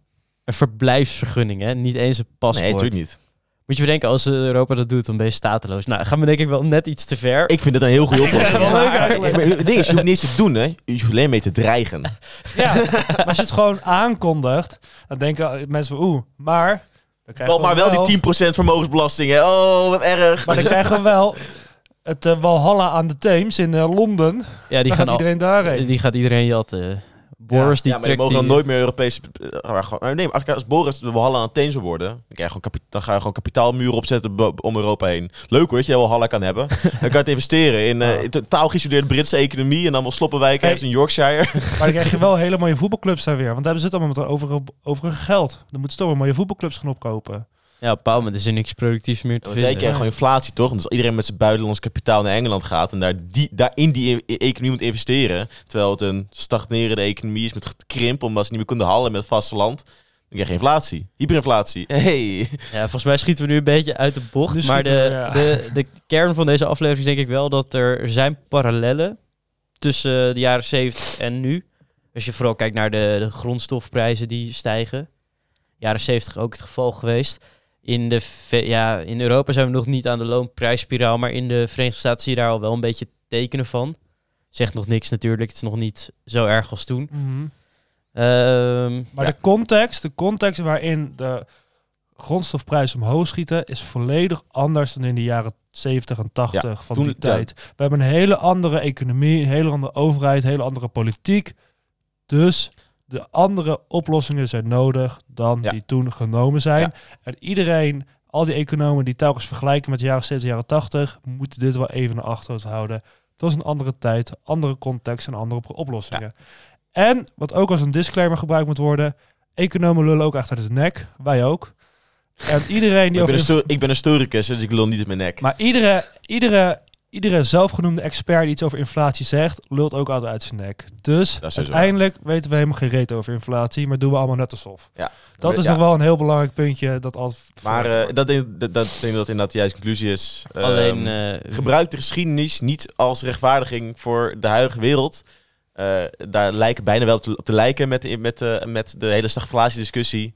Een verblijfsvergunning, hè? Niet eens een paspoort. Nee, natuurlijk niet. Moet je bedenken, als Europa dat doet, dan ben je stateloos. Nou, gaan we denk ik wel net iets te ver. Ik vind het een heel goede oplossing. wel leuk Ja, eigenlijk. maar Het ding is, je hoeft niets te doen, hè. Je hoeft alleen mee te dreigen. Ja, maar als je het gewoon aankondigt, dan denken mensen van oeh, maar... Dan krijgen Wel, we maar wel die 10% vermogensbelasting, hè. Oh, wat erg. Maar dan krijgen we wel het eh, Walhalla aan de Theems in eh, Londen. ja, die Dan gaan gaat al, iedereen daarheen. die gaat iedereen jatten. Boris, die ja, maar mogen dan nooit meer Europese... eh, maar nee, als, als Boris de Walhalla aan Athene zou worden, dan, krijg je gewoon dan ga je gewoon kapitaalmuren opzetten om Europa heen. Leuk hoor, dat je Walhalla kan hebben. dan kan je het investeren in, eh, in totaal geïsoleerde Britse economie en allemaal sloppenwijken Hey. ergens in Yorkshire. Maar dan krijg je wel hele mooie voetbalclubs daar weer. Want daar hebben ze het allemaal met overige, overige geld. Dan moeten ze toch weer mooie voetbalclubs gaan opkopen. Ja, op een bepaald moment is er niks productiefs meer te krijgt gewoon inflatie toch? Want als iedereen met zijn buitenlands kapitaal naar Engeland gaat en daar, die, daar in die e- economie moet investeren, terwijl het een stagnerende economie is met krimp, omdat ze niet meer kunnen handelen met het vasteland, dan krijg je inflatie. Hyperinflatie. Hey. Ja, volgens mij schieten we nu een beetje uit de bocht. Maar de, we, ja. de, de kern van deze aflevering is denk ik wel dat er zijn parallellen tussen de jaren 70 en nu. Als je vooral kijkt naar de, de grondstofprijzen die stijgen. Jaren 70 ook het geval geweest. In, de, ja, in Europa zijn we nog niet aan de loonprijsspiraal, maar in de Verenigde Staten zie je daar al wel een beetje tekenen van. Zegt nog niks natuurlijk, het is nog niet zo erg als toen. Ehm, Maar ja. de context, de context waarin de grondstofprijzen omhoog schieten, is volledig anders dan in de jaren 70 en 80 Ja, van toen- die tijd. We hebben een hele andere economie, een hele andere overheid, een hele andere politiek. Dus de andere oplossingen zijn nodig dan Ja. die toen genomen zijn. Ja. En iedereen, al die economen die telkens vergelijken met de jaren 70, jaren 80, moeten dit wel even naar achteren houden. Het was een andere tijd, andere context en andere oplossingen. En wat ook als een disclaimer gebruikt moet worden, economen lullen ook echt uit de nek, wij ook. En iedereen die Ik ben, over ik ben een historicus, dus ik lul niet in mijn nek. maar iedere, iedere, iedere zelfgenoemde expert die iets over inflatie zegt, lult ook altijd uit zijn nek. Dus sowieso uiteindelijk weten we helemaal geen reet over inflatie, maar doen we allemaal net alsof. Ja. Dat is Ja. nog wel een heel belangrijk puntje dat altijd Maar eh, wordt. dat denk, dat, dat denk ik dat inderdaad de juiste conclusie is. Ehm, Alleen eh, gebruik de geschiedenis niet als rechtvaardiging voor de huidige wereld. Eh, daar lijken bijna wel op te, op te lijken met, de- met, de met de hele stagflatie-discussie.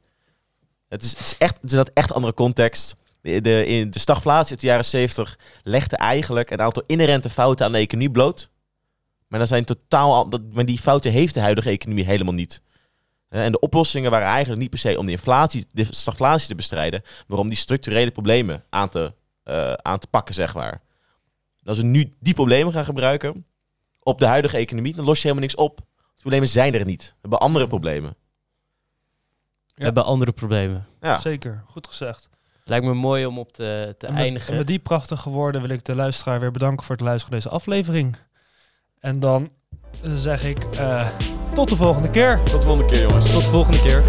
Het is, het is echt, het is dat echt andere context. De, de, in de stagflatie uit de jaren 70 legde eigenlijk een aantal inherente fouten aan de economie bloot. Maar, dat zijn totaal, al- dat, maar die fouten heeft de huidige economie helemaal niet. En de oplossingen waren eigenlijk niet per se om de inflatie, de stagflatie te bestrijden, maar om die structurele problemen aan te, eh, aan te pakken, zeg maar. En als we nu die problemen gaan gebruiken op de huidige economie, dan los je helemaal niks op. De problemen zijn er niet. We hebben andere problemen. we hebben andere problemen. Ja. Zeker, goed gezegd. Het lijkt me mooi om op te, te En met, eindigen. en met die prachtige woorden wil ik de luisteraar weer bedanken voor het luisteren naar deze aflevering. En dan eh, zeg ik eh, tot de volgende keer. Tot de volgende keer, jongens. Tot de volgende keer.